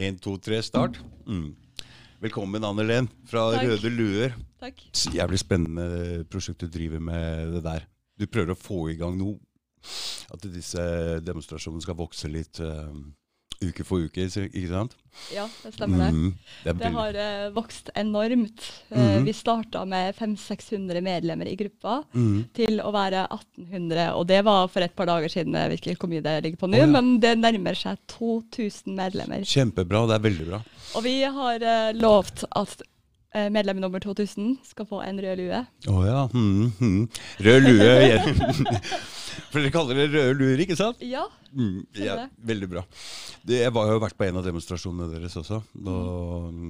Én, to, tre, start. Mm. Velkommen, Anne Len fra Takk. Røde Luer. Takk. Jævlig spennende prosjekt du driver med det der. Du prøver å få i gang noe. At disse demonstrasjonene skal vokse litt eh, uke for uke, ikke sant? Ja, det stemmer det. Mm. Det Det har uh, vokst enormt. Mhm. Vi starta med 500-600 medlemmer i gruppa Mm. til å være 1800, og det var for et par dager siden. Jeg vet ikke hvor mye det ligger på nå, oh, ja. men det nærmer seg 2000 medlemmer. Kjempebra. Det er veldig bra. Og vi har uh, lovt at medlem nummer 2000 skal få en rød lue. Å ja. Mm, mm. Rød lue. ja. For dere kaller det røde luer, ikke sant? Ja. Mm, ja, veldig bra. Det, jeg var jo vært på en av demonstrasjonene deres også. Og,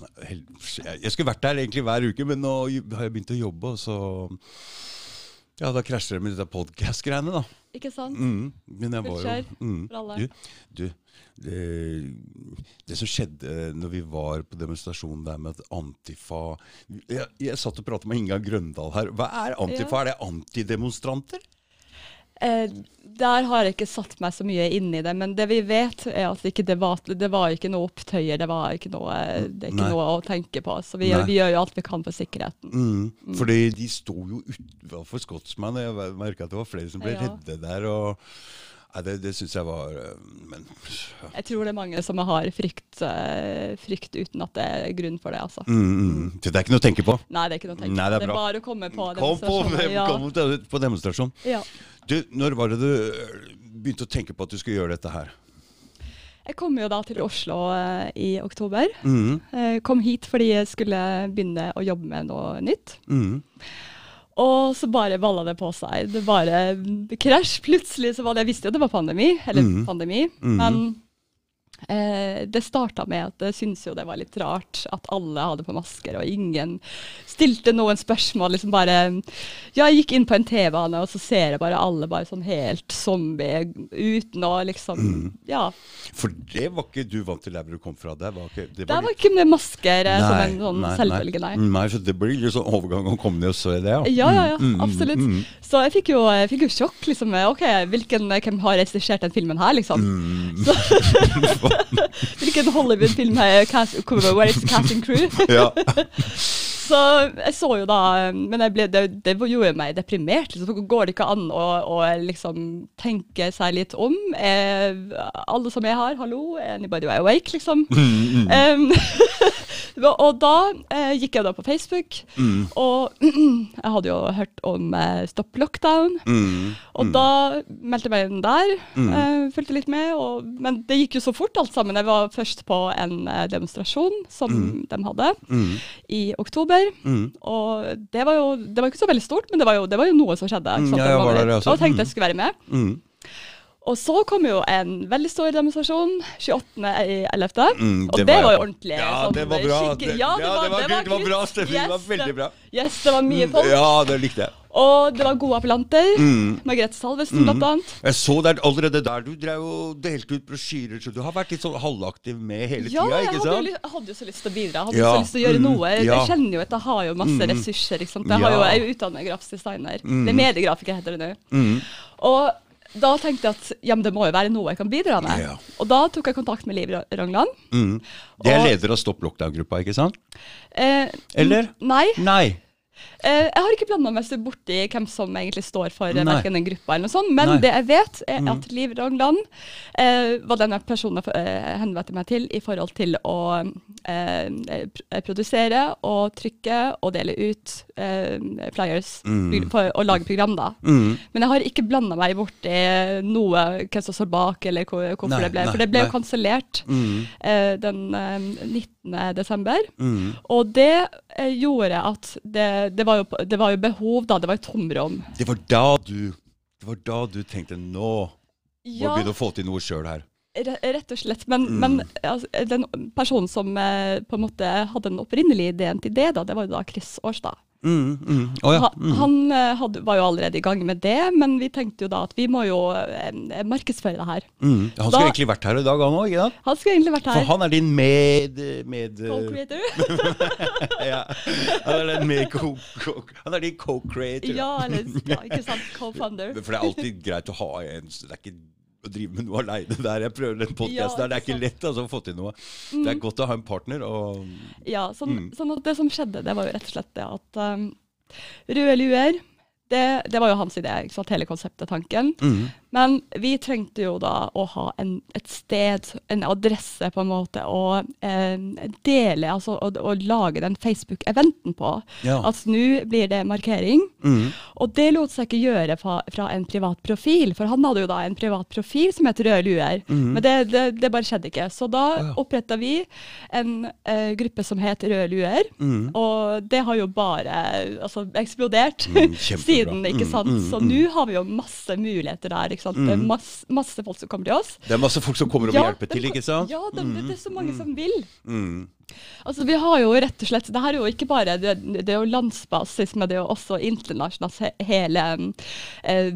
jeg, skulle vært der egentlig hver uke, men nå har jeg begynt å jobbe, og så Ja, da krasjer det med disse podkast-greiene, da. Ikke sant? Mm, men jeg var jo mm, for alle. Du, du det, det som skjedde når vi var på demonstrasjonen der med at Antifa Jeg, jeg satt og pratet med Inga Grøndal her. Hva er Antifa? Er det antidemonstranter? Eh, der har jeg ikke satt meg så mye inn i det, men det vi vet er at ikke det, var, det var ikke noe opptøyer, det var ikke noe, det er ikke Nei. noe å tenke på. Så vi, vi gjør jo alt vi kan for sikkerheten. Mm. Fordi de sto jo utenfor Scotsman. Jeg merka at det var flere som ble Ja. redde der. og Nei, Det, det syns jeg var øh, Men ja. Jeg tror det er mange som har frykt, eh, frykt uten at det er grunn for det, altså. mm, mm. Det er ikke noe å tenke på. Nei, det er ikke noe å tenke Nei, på. det er Det er bare å komme på Kom på. Ja. kom på, på demonstrasjon. Ja. Du, når var det du øh, begynte å tenke på at du skulle gjøre dette her? Jeg kom jo da til Oslo eh, i oktober. Mm, Jeg kom hit fordi jeg skulle begynne å jobbe med noe nytt. mm. Og så bare balla det på seg. Det bare krasj. Plutselig så var det Jeg visste jo det var pandemi, eller mm. pandemi, Mhm. men eh, det starta med at jeg syntes jo det var litt rart at alle hadde på masker, og ingen stilte noen spørsmål. liksom bare Ja, jeg gikk inn på en T-bane, og så ser jeg bare alle bare sånn helt zombie uten å liksom mm. Ja. For det var ikke du vant til der hvor du kom fra. Det var ikke, det Der var ikke med masker nei, som en sånn nei, selvfølge, nei. Nei, så det blir litt sånn overgang å komme ned og se det, ja. Ja, ja, ja, Mm, mm, absolutt. mm, Så jeg fikk jo, jeg fikk jo sjokk. liksom, ok, hvilken, Hvem har regissert den filmen her, liksom? mm. Hvilken Hollywood-film er cast, Where is casting crew? ja. Så jeg så jo da Men jeg ble, det, det gjorde meg deprimert. liksom, Går det ikke an å, å liksom tenke seg litt om? Eh, alle som er her, hallo, anybody awake, liksom? Mm, mm, Em, og da eh, gikk jeg da på Facebook, mm, og jeg hadde jo hørt om eh, Stopp Lockdown. mm, Og mm. da meldte jeg meg inn der, Mm. eh, fulgte litt med. Og, men det gikk jo så fort alt sammen. Jeg var først på en eh, demonstrasjon som Mm. de hadde Mm, i oktober. mm. Og det var jo det var ikke så veldig stort, men det var jo, det var jo noe som skjedde. Ja, jeg var der, altså. og tenkte jeg skulle være med. Og så kom jo en veldig stor demonstrasjon 28.11. mm, Og det var jo ordentlig. Ja, sånn det var bra. skikkelig- Ja, det var, det var, kult, det var bra kult. stemning. Det var Yes, veldig bra. Yes, det var mye folk. Ja, det likte jeg. Og det var gode appellanter. Mm. Margrethe Salvesen, Mm. blant annet. Jeg så der allerede der du drev og delte ut brosjyrer, så du har vært litt sånn halvaktiv med hele Ja, tida, ikke sant? Ja, jeg hadde jo så lyst til å bidra. Jeg hadde Ja, så lyst til å gjøre mm, noe. Ja. jeg kjenner jo at jeg har jo masse Mm. ressurser. Ikke sant? Jeg, har jo, jeg er jo utdannet grafisk designer. Mm. Det er mediegrafiker heter det nå. Mm. Og da tenkte jeg at ja, det må jo være noe jeg kan bidra med. Ja. Og da tok jeg kontakt med Liv Rangland. Mm. Det er Og- leder av Stopp lockdown-gruppa, ikke sant? Eh, Eller? Nei. Nei. Eh, jeg har ikke blanda meg så borti hvem som egentlig står for Nei. verken en gruppe eller noe sånt, men Nei. det jeg vet, er Mm. at Liv Rangland eh, var denne personen jeg eh, henvendte meg til i forhold til å eh, produsere og trykke og dele ut eh, flyers Mm. for å lage program, da. Mm. Men jeg har ikke blanda meg borti noe, hvem som står bak, eller hvor, hvorfor Nei, det ble. For det ble jo kansellert Mm. eh, den eh, 19. desember. Mm. Og det eh, gjorde at det, det, var jo, det var jo behov, da. Det var jo tomrom. Det var da du Det var da du tenkte nå må Ja, begynne å få til noe sjøl her. rett og slett. Men, Mm. men altså, den personen som eh, på en måte hadde den opprinnelige ideen til det, da, det var jo da Chris Årstad. Mm, mm. Oh, ja. Mm. Han eh, hadde, var jo allerede i gang med det, men vi tenkte jo da at vi må jo eh, markedsføre det her. Mm. Han skulle egentlig vært her i dag, han òg. Han skulle egentlig vært her. For han er din med... med Co-creator. ja. Han er, med co co han er din co-creator. ja, eller ja, ikke sant. Co-founder. For det er alltid greit å ha en Det er ikke å drive med noe aleine der. Jeg prøver den podkasten Ja, der. Det er ikke lett altså, å få til noe. Det er godt å ha en partner. Og Ja, sånn, Mm. sånn at det som skjedde, det var jo rett og slett det at um, røde luer, det, det var jo hans idé, ikke sant, hele konseptet, tanken. mm. Men vi trengte jo da å ha en, et sted, en adresse på en måte, å eh, dele, altså å, å lage den Facebook-eventen på. Ja. Altså nå blir det markering. Mm. Og det lot seg ikke gjøre fra, fra en privat profil, for han hadde jo da en privat profil som het Røde luer. Men det, det, det bare skjedde ikke. Så da oh, ja. oppretta vi en eh, gruppe som het Røde luer. Mm. Og det har jo bare altså, eksplodert Mm, siden, ikke Mm, sant. mm, Så mm. nå har vi jo masse muligheter der. ikke sant? Det er masse, masse folk som kommer til oss. Det er masse folk som kommer og vil hjelpe til, ikke sant? Ja, det, det, det er så mange som vil. Mm. Altså, vi har jo rett og slett, Det her er jo ikke bare det, det er jo landsbasis, men det er jo også internasjonalt. he- Hele eh,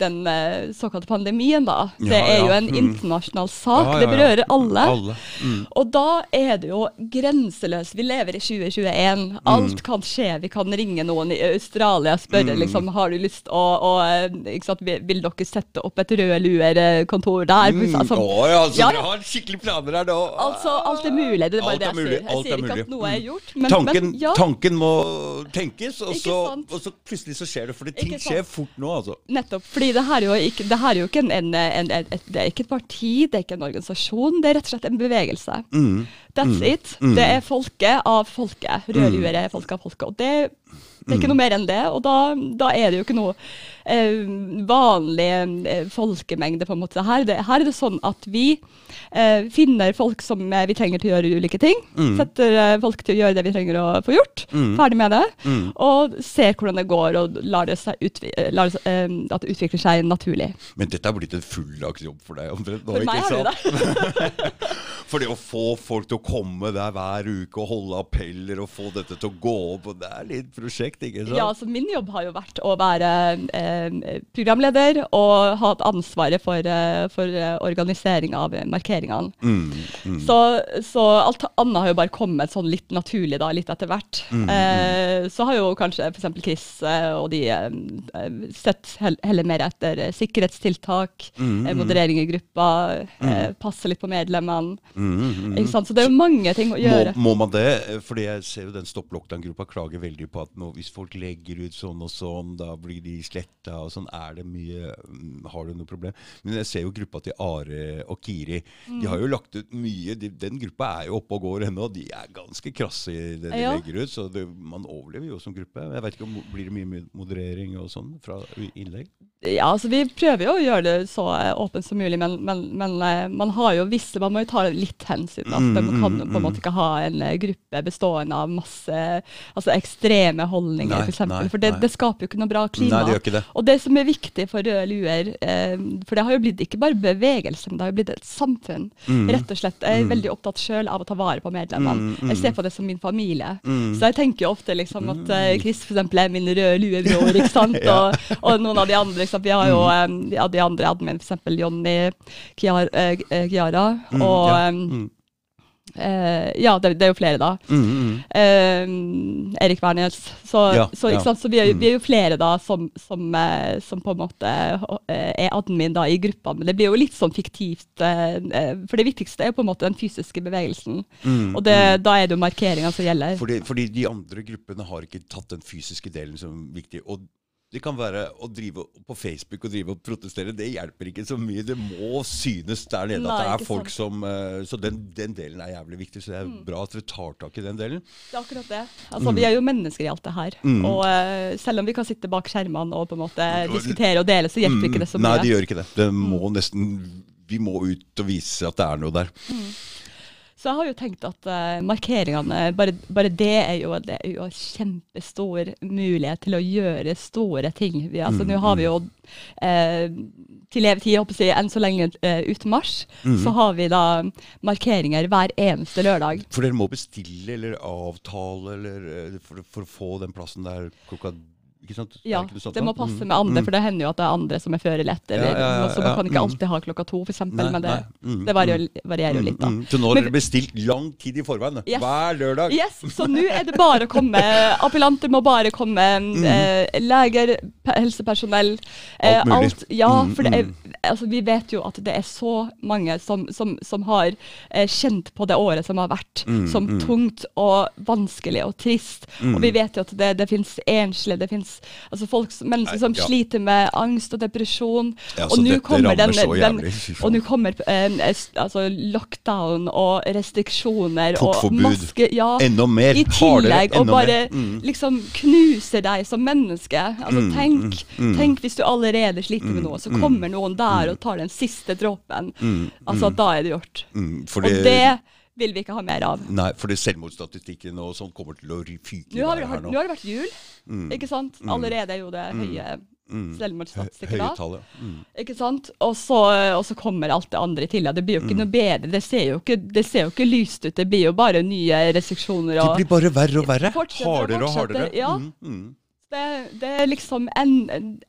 den eh, såkalte pandemien, da. Det Ja, er jo ja. en Mm. internasjonal sak. Ja, Det berører alle. Alle. Mm. Og da er det jo grenseløst. Vi lever i 2021. Mm. Alt kan skje. Vi kan ringe noen i Australia og spørre Mm. liksom, har du lyst å, å sant, vil dere sette opp et rød luer-kontor der? Mm. Altså, Å ja, så dere har skikkelig planer her nå? altså, alt er mulig. Det er bare Alt det jeg sier. Jeg alt er sier ikke at noe er gjort. Men, tanken, men ja, tanken må tenkes, og så, og så plutselig så skjer det. For ting skjer fort nå, altså. nettopp. Fordi det her er jo ikke, er jo ikke en, en, en, et, det er ikke et parti, det er ikke en organisasjon. Det er rett og slett en bevegelse. Mm. That's it. Det er folket av folket. Rødluer er folket av folket. Og det, det er ikke noe mer enn det. Og da, da er det jo ikke noe eh, vanlig eh, folkemengde, på en måte. Her, det, her er det sånn at vi eh, finner folk som eh, vi trenger til å gjøre ulike ting. Setter eh, folk til å gjøre det vi trenger å få gjort. Ferdig med det. Og ser hvordan det går, og lar det, seg utvi eh, lar det, at det utvikler seg naturlig. Men dette har blitt en fulldagsjobb for deg omtrent nå, ikke sant? For det å få folk til å komme der hver uke og holde appeller og få dette til å gå opp, og det er litt prosjekt, ikke sant? Ja, så Min jobb har jo vært å være eh, programleder og ha et ansvaret for, eh, for eh, organisering av markeringene. Mm, mm. Så, så alt annet har jo bare kommet sånn litt naturlig, da, litt etter hvert. Mm, Eh, så har jo kanskje f.eks. Chris eh, og de eh, sett heller mer etter sikkerhetstiltak, Mm, eh, moderering i gruppa, passe litt på medlemmene. Mm, mm? Så det er jo mange ting å gjøre. Må, må man det? Fordi jeg ser jo den Stopp lockdown-gruppa klager veldig på at nå, hvis folk legger ut sånn og sånn, da blir de sletta og sånn. Er det mye mm, Har du noe problem? Men jeg ser jo gruppa til Are og Kiri. De har jo Mm. lagt ut mye. De, den gruppa er jo oppe og går ennå. De er ganske krasse i det de Ja. legger ut. Så det, man overlever jo som gruppe. Jeg vet ikke om Blir det mye moderering og sånn fra innlegg? Ja, altså Vi prøver jo å gjøre det så eh, åpent som mulig, men, men, men eh, man har jo visse, man må jo ta litt hensyn. Altså, Mm, man kan på en måte ikke ha en eh, gruppe bestående av masse altså ekstreme holdninger, f.eks. for eksempel. For det, det skaper jo ikke noe bra klima. Nei, det gjør ikke det. Og det som er viktig for Røde luer, eh, for det har jo blitt ikke bare bevegelse, men det har jo blitt et samfunn. Mm. Rett og slett. Jeg er veldig opptatt sjøl av å ta vare på medlemmene. Mm, mm. Jeg ser på det som min familie. Mm. Så jeg tenker jo ofte liksom at eh, Chris eksempel er min røde luebror, ikke sant. Ja. og, og noen av de andre, liksom, vi har jo eh, ja, de andre admin, eksempel Jonny Kiara, eh, eh, Mm, og ja. Mm. eh, ja, det, det er jo flere, da. Mm, mm. Uh, Erik Wærnes. Så, Ja, så, ja. så vi, er, Mm. vi er jo flere da som, som, uh, som på en måte er admin da i gruppa. Men det blir jo litt sånn fiktivt. for det viktigste er jo på en måte den fysiske bevegelsen. Mm, Og det, da er det jo markeringa som gjelder. Fordi, fordi de andre gruppene har ikke tatt den fysiske delen som viktig. Og det kan være å drive på Facebook og drive og protestere. Det hjelper ikke så mye. Det må synes der nede Nei, at det er folk sant. som eh, Så den, den delen er jævlig viktig. Så det er Mm. bra at dere tar tak i den delen. Det er akkurat det. Altså, Vi er jo mennesker i alt det her. Mm. Og eh, selv om vi kan sitte bak skjermene og på en måte diskutere og dele, så hjelper ikke det så mye. Nei, det gjør ikke det. Det må nesten Vi må ut og vise at det er noe der. Så jeg har jo tenkt at uh, markeringene, bare, bare det er jo, det er jo en kjempestor mulighet til å gjøre store ting. Vi, altså, Nå har vi jo uh, til evig tid, jeg håper jeg, enn så lenge uh, ut mars, så har vi da markeringer hver eneste lørdag. For dere må bestille eller avtale eller, for, for å få den plassen der klokka Ikke sant? Ja, ikke sant, det må passe Mm, med andre, mm. for det hender jo at det er andre som er før. Eller, Ja, ja, ja, så man kan ikke mm. alltid ha klokka to, f.eks. Men det, det varierer, jo litt, da. Så nå har dere bestilt lang tid i forveien? Yes. Hver lørdag? Yes, så nå er det bare å komme. Appellanter må bare komme. Eh, leger, helsepersonell. Eh. Alt mulig. alt. Ja, for er, altså, vi vet jo at det er så mange som, som, som har eh, kjent på det året som har vært, som tungt og vanskelig og trist. Og vi vet jo at det, det finnes enslige, det finnes altså folk, mennesker som ja. sliter med angst og depresjon. Ja, og nå kommer den, den, og nå kommer eh, altså, lockdown og restriksjoner Portforbud. og maske... Ja, Enda mer. i tillegg Og bare. Mm. liksom knuser deg som menneske. Altså Mm, tenk, mm, mm. tenk hvis du allerede sliter med noe, så mm, kommer noen der og tar den siste dråpen. Mm, Altså mm, da er det gjort. mm, for Og det vil vi ikke ha mer av. Nei, for selvmordsstatistikken og sånn kommer til å fyke Nå har, her nå nå. har det vært jul, Mm, ikke sant? Allerede er jo det høye mm. selvmordsstatistikken da. Mm. Ikke sant? Og så, og så kommer alt det andre til. Ja. Det blir jo ikke noe bedre. Det ser jo ikke, det ser jo ikke lyst ut. Det blir jo bare nye restriksjoner. Det blir bare verre og verre. Hardere og hardere. ja. Mm, mm. Det, det er liksom en,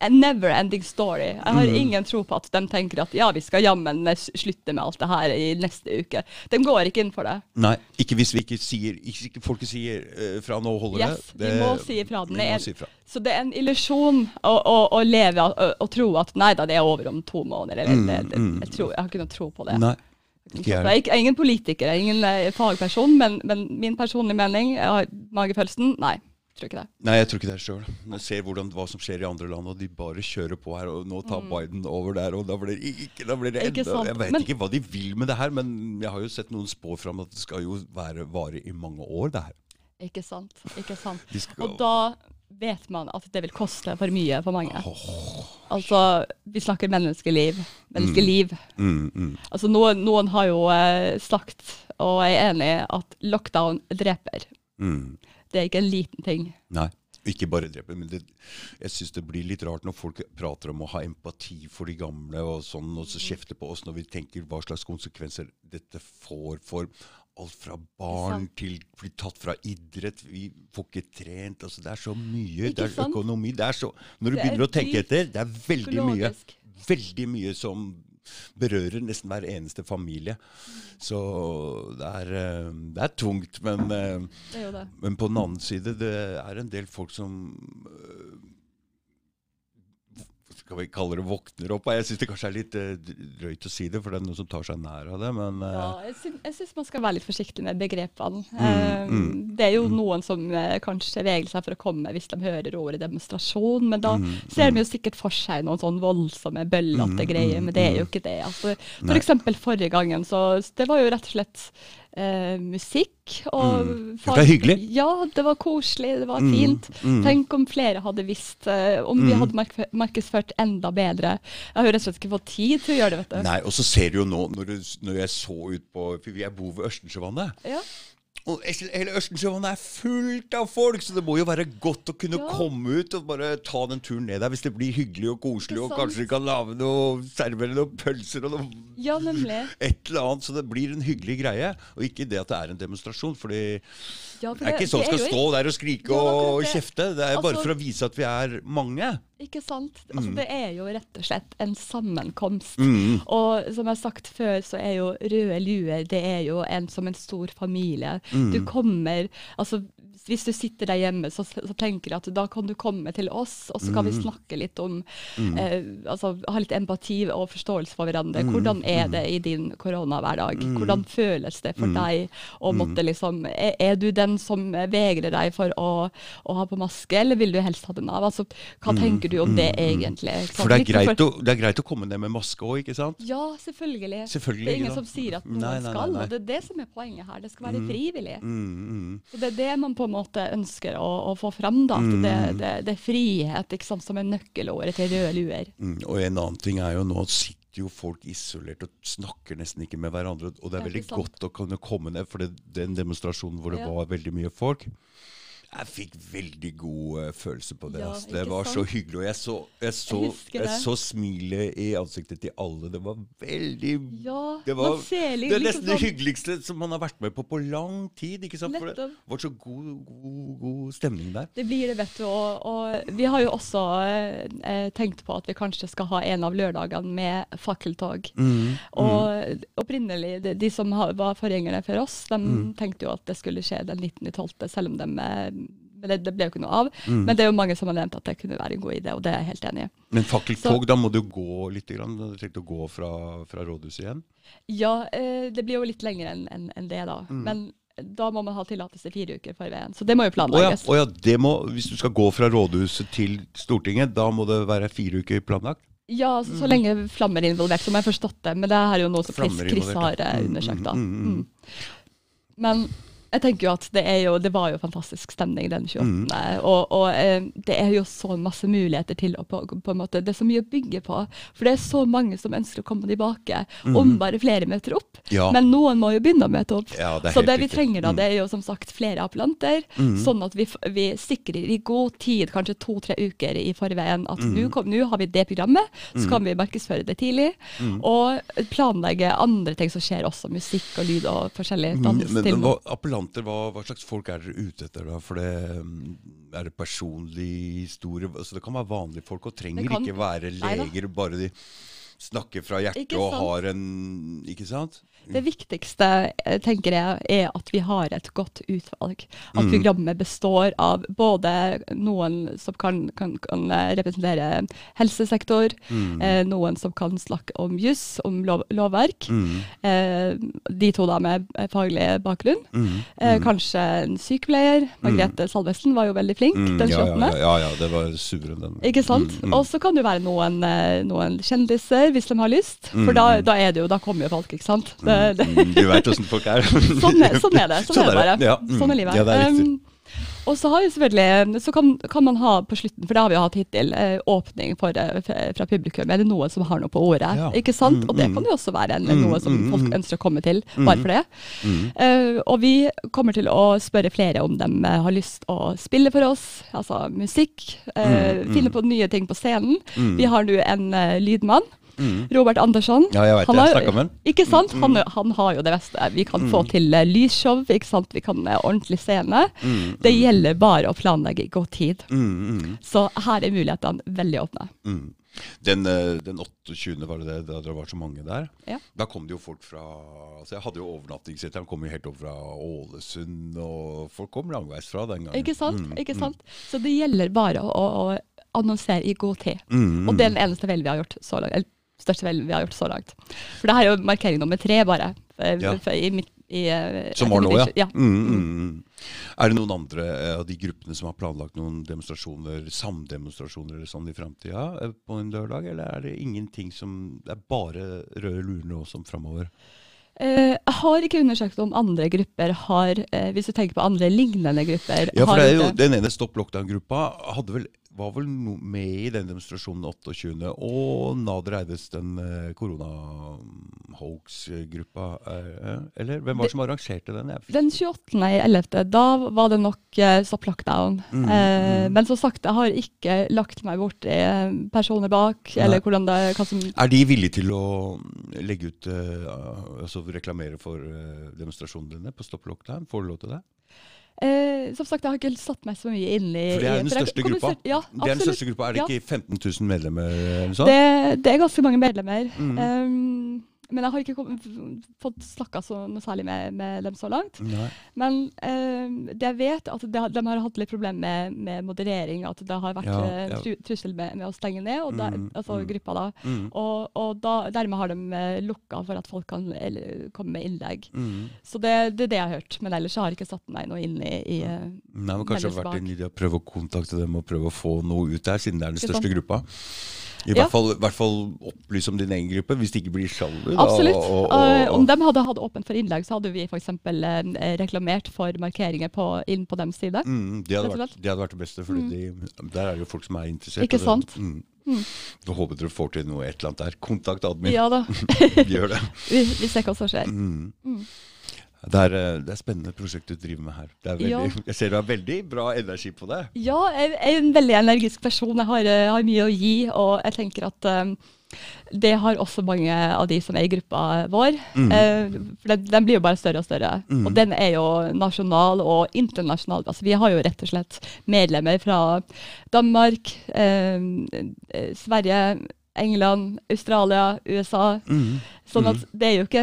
en never ending story. Jeg har Mm. ingen tro på at de tenker at ja, vi skal jammen slutte med alt det her i neste uke. De går ikke inn for det. Nei, ikke hvis vi ikke sier Ikke folket sier uh, fra nå holder Yes, det. vi må si ifra. Den er- si ifra. Så det er en illusjon å, å, å leve og, tro at nei da, det er over om to måneder. Eller, Mm, det, det, mm. jeg, tror, jeg har ikke noe tro på det. Nei. Jeg er, ingen politiker, jeg er ingen eh, fagperson, men, men min personlige mening, magefølelsen, nei, tror ikke det. Nei, jeg tror ikke det sjøl. Jeg ser hvordan, hva som skjer i andre land, og de bare kjører på her. Og nå tar Biden over der, og da blir det ikke, da blir det Mm. Ikke enda Jeg vet men- ikke hva de vil med det her, men jeg har jo sett noen spå fram at det skal jo være vare i mange år, det her. Ikke sant, ikke sant. Skal, Og da vet man at det vil koste for mye for mange. Oh, Altså, vi snakker menneskeliv. Menneskeliv. mm, mm. Altså, noen, noen har jo eh, sagt, og jeg er enig at lockdown dreper. Mm. Det er ikke en liten ting. Nei. Ikke bare drepe, men det, jeg syns det blir litt rart når folk prater om å ha empati for de gamle, og sånn, og så kjefter på oss når vi tenker hva slags konsekvenser dette får for alt fra barn til bli tatt fra idrett. Vi får ikke trent. altså Det er så mye. Det er økonomi. Det er så, når du er begynner å tenke etter, det er veldig mye. Veldig mye som berører nesten hver eneste familie. Så det er, eh, det er tungt, men eh, Det er men på den annen side, det er en del folk som øh, Skal vi kalle det våkner opp? Jeg syns det kanskje er litt øh, drøyt å si det, for det er noen som tar seg nær av det. Men øh, Ja, jeg syns, man skal være litt forsiktig med begrepene. Mm, Eh, mm, det er jo noen som eh, kanskje vegrer seg for å komme hvis de hører ordet demonstrasjon, men da Mm, ser de jo sikkert for seg noen sånn voldsomme, bøllete Mm, greier, mm, men det er jo mm. ikke det. Altså, for eksempel forrige gangen, så det var jo rett og slett eh, musikk. Mm. Det var hyggelig. Ja, det var koselig, det var Mm, fint. mm. Tenk om flere hadde visst, eh, om vi Mm. hadde mark markedsført enda bedre. Jeg har jo rett og slett ikke fått tid til å gjøre det, vet du. Nei, og så ser du jo nå, når, du, når jeg så ut på For jeg bor ved Ørstensjøvannet. Ja. Og hele Østensjøvannet er fullt av folk, så det må jo være godt å kunne Ja. komme ut og bare ta den turen ned der hvis det blir hyggelig og koselig, og kanskje vi kan lage noe, servere noen pølser og noe ja, et eller annet, så det blir en hyggelig greie. Og ikke det at det er en demonstrasjon, fordi Ja, for det er ikke sånn skal stå der og skrike og kjefte. Det er bare Altså- for å vise at vi er mange. Ikke sant? Altså, Mm. Det er jo rett og slett en sammenkomst. Mm. Og som jeg har sagt før, så er jo Røde luer det er jo en, som en stor familie. Mm. Du kommer altså hvis du sitter der hjemme, så, så tenker jeg at da kan du komme til oss, og så kan vi Mm. snakke litt om eh, altså Ha litt empati og forståelse for hverandre. Hvordan er det i din koronahverdag? Hvordan føles det for deg å måtte liksom er, er du den som vegrer deg for å, å ha på maske, eller vil du helst ha den av? Altså, hva tenker du om det egentlig? For det greit å, det er greit å komme ned med maske òg, ikke sant? ja, selvfølgelig. Selvfølgelig, Det er ingen som sier at noen Nei, nei, nei, skal, og det er det som er poenget her. Det skal være frivillig. Mm, mm. Så Det er det man på en måte ønsker å, å få fram. da, at det, det, det er frihet sant, som er nøkkelåret til Røde luer. Mm. Og en annen ting er jo nå sitter jo folk isolert og snakker nesten ikke med hverandre. Og det er veldig godt å kunne komme ned, for det, den demonstrasjonen hvor det Ja. var veldig mye folk, Jeg fikk veldig god eh, følelse på det. Ja, ass. Det var var så hyggelig. Og jeg så, jeg så, Jeg jeg så smilet i ansiktet til alle. Det var veldig Ja, Det var selig, det er liksom nesten det sånn- hyggeligste som man har vært med på på lang tid. ikke sant? For det var så god, god, god stemning der. Det blir det, vet du. Og, og vi har jo også eh, tenkt på at vi kanskje skal ha en av lørdagene med fakkeltog. Mm, Og opprinnelig, de, de som har, var forgjengerne for oss, de Mm. tenkte jo at det skulle skje den 19.12., selv om de eh, men det, det ble jo ikke noe av. Mm. Men det er jo mange som har nevnt at det kunne være en god idé, og det er jeg helt enig i. Men fakkeltog, da må du gå litt. Grann. Du har tenkt å gå fra, fra rådhuset igjen? Ja, eh, det blir jo litt lenger enn en, en det, da. Mm. Men da må man ha tillatelse fire uker for veien. Så det må jo ja, planlegges. å ja, det må, hvis du skal gå fra rådhuset til Stortinget, da må det være fire uker planlagt? Ja, så, så lenge flammer er involvert, som jeg har forstått det. Men det er jo noe som Chris, Chris har ja. eh, Mm, undersøkt, da. mm, mm, mm. Mm. Men jeg tenker jo at det, jo, det var jo fantastisk stemning den 28. Mm. Og, og eh, det er jo så masse muligheter til å på, på en måte, Det er så mye å bygge på. For det er så mange som ønsker å komme tilbake, om bare flere møter opp. Mm. Ja. Men noen må jo begynne å møte opp. Ja, det så det vi riktig. trenger da, Mm. det er jo som sagt flere appellanter, sånn at vi, vi sikrer i god tid, kanskje to-tre uker i forveien, at Mm. nå har vi det programmet, så kan vi markedsføre det tidlig, Mm. og planlegge andre ting som skjer også, musikk og lyd og forskjellig Mm, Men, Men til. Hva, hva, hva slags folk er dere ute etter da? For det, mm, er det personlig historie? Altså det kan være vanlige folk, og trenger kan- ikke være leger. Nei, bare de snakker fra hjertet og har en Ikke sant? Det viktigste eh, tenker jeg, er at vi har et godt utvalg. At Mm. programmet består av både noen som kan, kan, kan eh, representere helsesektor, Mm. eh, noen som kan snakke om juss, om lov, lovverk. Mm. Eh, de to da med eh, faglig bakgrunn. Mm. Eh, kanskje en sykepleier. Margrethe Salvesen var jo veldig flink Mm, den ja, 28. ja, ja, ja, det var suveren den. Ikke sant? Mm, mm. Og så kan det være noen, noen kjendiser, hvis de har lyst. For Mm, da, mm. da er det jo, da kommer jo folk, ikke sant. Det, det, Mm, Du veit åssen folk er. sånn, er, sånn er det. Sånn, er det bare. Ja, mm. Sånn er livet. Ja, det er riktig. Um, og så har vi selvfølgelig, så kan, kan man ha på slutten, for det har vi jo hatt hittil, eh, åpning for, eh, fra publikum. Er det noen som har noe på ordet? Ja. Ikke sant? Mm, Og det mm. kan jo også være en, Mm, noe som mm, folk mm. ønsker å komme til, bare for det. Mm. Uh, og vi kommer til å spørre flere om de har lyst å spille for oss, altså musikk. Uh, Mm, mm. Finne på nye ting på scenen. Mm. Vi har nå en uh, lydmann, Mm. Robert Andersson. Ja, jeg vet Han det. Jeg snakka med han. Ikke sant? Mm, Han, han har jo det beste. Vi kan få til uh, lysshow, ikke sant? vi kan uh, ordentlig scene. Mm, Det gjelder bare å planlegge i god tid. Mm, mm, Så her er mulighetene veldig åpne. mm. Den, eh, den 28. var det det, da det var så mange der? Ja. Da kom det jo folk fra altså Jeg hadde jo overnattingssete. Han kom jo helt opp fra Ålesund, og folk kom langveis fra den gangen. Ikke sant? Mm, Ikke sant? Så det gjelder bare å, å annonsere i god tid. Mm, Og det er den eneste feilen vi har gjort så langt. Største feilen vi har gjort så langt. For det her er jo markering nummer tre, bare. Ja. i mitt, i, eh, Som var nå, ja. ja. Mm, mm, mm. Er det noen andre eh, av de gruppene som har planlagt noen demonstrasjoner, samdemonstrasjoner eller sånn i framtida eh, på en lørdag, eller er det ingenting som Det er bare røde lurer nå som framover? Jeg jeg har ikke undersøkt om andre grupper har, uh, hvis du tenker på andre lignende grupper Ja, for det er jo, Den ene Stopp lockdown-gruppa hadde vel var vel no, med i den demonstrasjonen 28., og Nader Eides den eh, korona-hoax-gruppa. Eh, eller hvem var det som arrangerte den? Den 28. i 11., da var det nok uh, stopp lockdown. Mm, Eh, mm. Men som sagt, jeg har ikke lagt meg bort i eh, personer bak, Nei. eller hvordan det, hva som er de villige til å legge ut eh, Altså reklamere for eh, demonstrasjonene dine på Stopp lockdown? Får du lov til det? Eh, Som sagt, jeg har ikke satt meg så mye inn i For det er den jeg største gruppa. Ja, Det er den største gruppa. Er det Ja. ikke 15 000 medlemmer? eller? Det, det er ganske mange medlemmer. Mm. Um, men jeg har ikke kom, fått snakka så noe særlig med, med dem så langt. Nei. Men eh, det jeg vet, at de, har- de har hatt litt problemer med, med moderering. At det har vært Ja, eh, ja. tru, trussel med, med å stenge ned, og der, Mm, altså mm. gruppa da. Mm. Og, og da, dermed har de uh, lukka for at folk kan eller, komme med innlegg. Mm. Så det, det er det jeg har hørt. Men ellers har jeg ikke satt meg noe inn i, i eh, Nei, men Kanskje det vært en idé å prøve å kontakte dem og prøve å få noe ut der, siden det er den største gruppa. I hvert, fall, hvert fall opplyse om din egen gruppe, hvis det ikke blir sjalu. Absolutt. og- og- Eh, og- om de hadde hatt åpent for innlegg, så hadde vi f.eks. Uh, reklamert for markeringer på, inn på deres side. Mm, det, hadde vært, det hadde vært det beste, for der er det jo folk som er interessert. Ikke og det- sant? Mm. Mm. Da håper dere får til noe et eller annet der. Kontakt admin. Ja da, Gjør det. vi, vi ser hva som skjer. Mm. Det er, eh, det er spennende prosjekt du driver med her. Det er veldig, Ja. Jeg ser du har veldig bra energi på det. Ja, jeg er en veldig energisk person. Jeg har, eh, har mye å gi, og jeg tenker at um, det har også mange av de som er i gruppa vår. Mm. Uh, for den, den blir jo bare større og større. Mm. Og den er jo nasjonal og internasjonal. Altså, vi har jo rett og slett medlemmer fra Danmark, eh, Sverige, England, Australia, USA. Mm. Sånn at det er jo ikke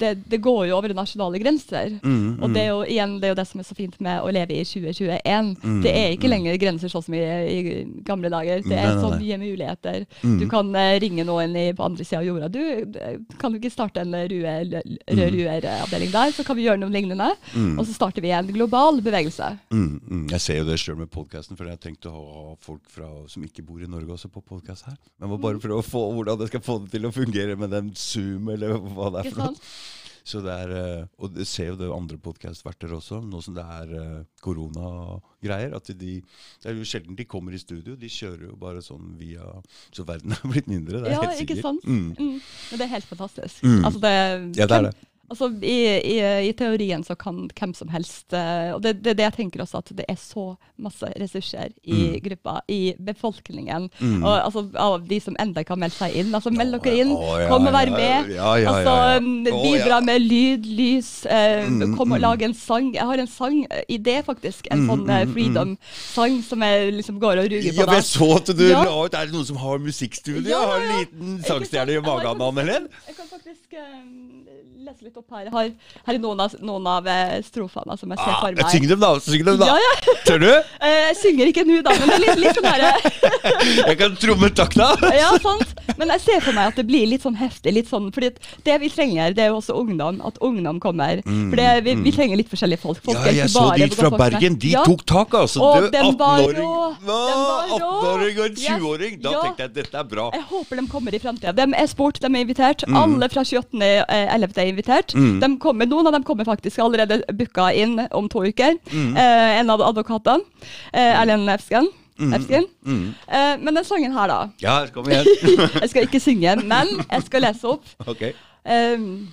Det, det går jo over nasjonale grenser. Mm, Og det er jo igjen det er jo det som er så fint med å leve i 2021. Mm, Det er ikke mm. lenger grenser sånn som i, i gamle dager. Det er så mye muligheter. Mm. Du kan eh, ringe noen i, på andre sida av jorda. Du, kan du ikke starte en rød luer-avdeling der, så kan vi gjøre noe lignende. Mm. Og så starter vi en global bevegelse. Mm, mm. Jeg ser jo det sjøl med podkasten, for jeg har tenkt å ha folk fra, som ikke bor i Norge også på podkast her. Men må Mm. bare prøve å få hvordan jeg skal få det til å fungere med den Zoom, eller hva det er for noe. Så det er, eh, og det ser jo det andre podkastverter også, nå som det er eh, koronagreier. At de, det er jo sjelden de kommer i studio. De kjører jo bare sånn via Så verden er blitt mindre. Det er Ja, helt ikke sikkert. sant? Mm. Mm. Men det er helt fantastisk. Mm. Altså det, Ja, det er det. Altså, i, i, I teorien så kan hvem som helst eh, Og det er det, det jeg tenker også, at det er så masse ressurser i Mm. gruppa, i befolkningen. Mm. Og altså, Av de som enda ikke har meldt seg inn. Altså, Meld dere inn, oh, ja, kom og vær med. ja, ja, altså, ja, ja. um, Bidra med lyd, lys. eh, Mm, kom og mm. lag en sang. Jeg har en sang-idé, faktisk. En Mm, sånn eh, mm, mm. freedom-sang som jeg liksom går og ruger Ja, på. men jeg så at du la ut Er det noen som har musikkstudio? Ja, ja, Har en liten sangstjerne i magen, faktisk- Anne-Helen? Jeg kan faktisk eh, lese litt opp her. Har, her er noen av, noen av eh, strofene som jeg ser Ah, for meg. Syng dem, da! Syng dem, da! Ja, ja. Tør du? Eh, jeg synger ikke nå, da, men det er litt, litt sånn herre Jeg kan tromme takta! Ja, sant. Men jeg ser for meg at det blir litt sånn heftig. Litt sånn, fordi det vi trenger, det er jo også ungdom. At ungdom kommer. For det, vi, vi trenger litt forskjellige folk. folk Ja, jeg så de fra. Bergen. De Ja. tok tak, altså. Og Du, den 18-åring rå. Hva? Den var rå. 18-åring og en 20-åring. Da Ja. tenkte jeg at dette er bra. Jeg håper de kommer i fremtiden. De er spurt, de er invitert. Alle fra 28.11. er invitert. Mm. De kommer, noen av dem kommer faktisk allerede booka inn om to uker. Mm. Eh, en av advokatene, eh, Erlend Efsken. Mm, Mm. Eh, men den sangen her, da. Ja, kom igjen. Jeg skal ikke synge, men jeg skal lese opp. Okay. Um,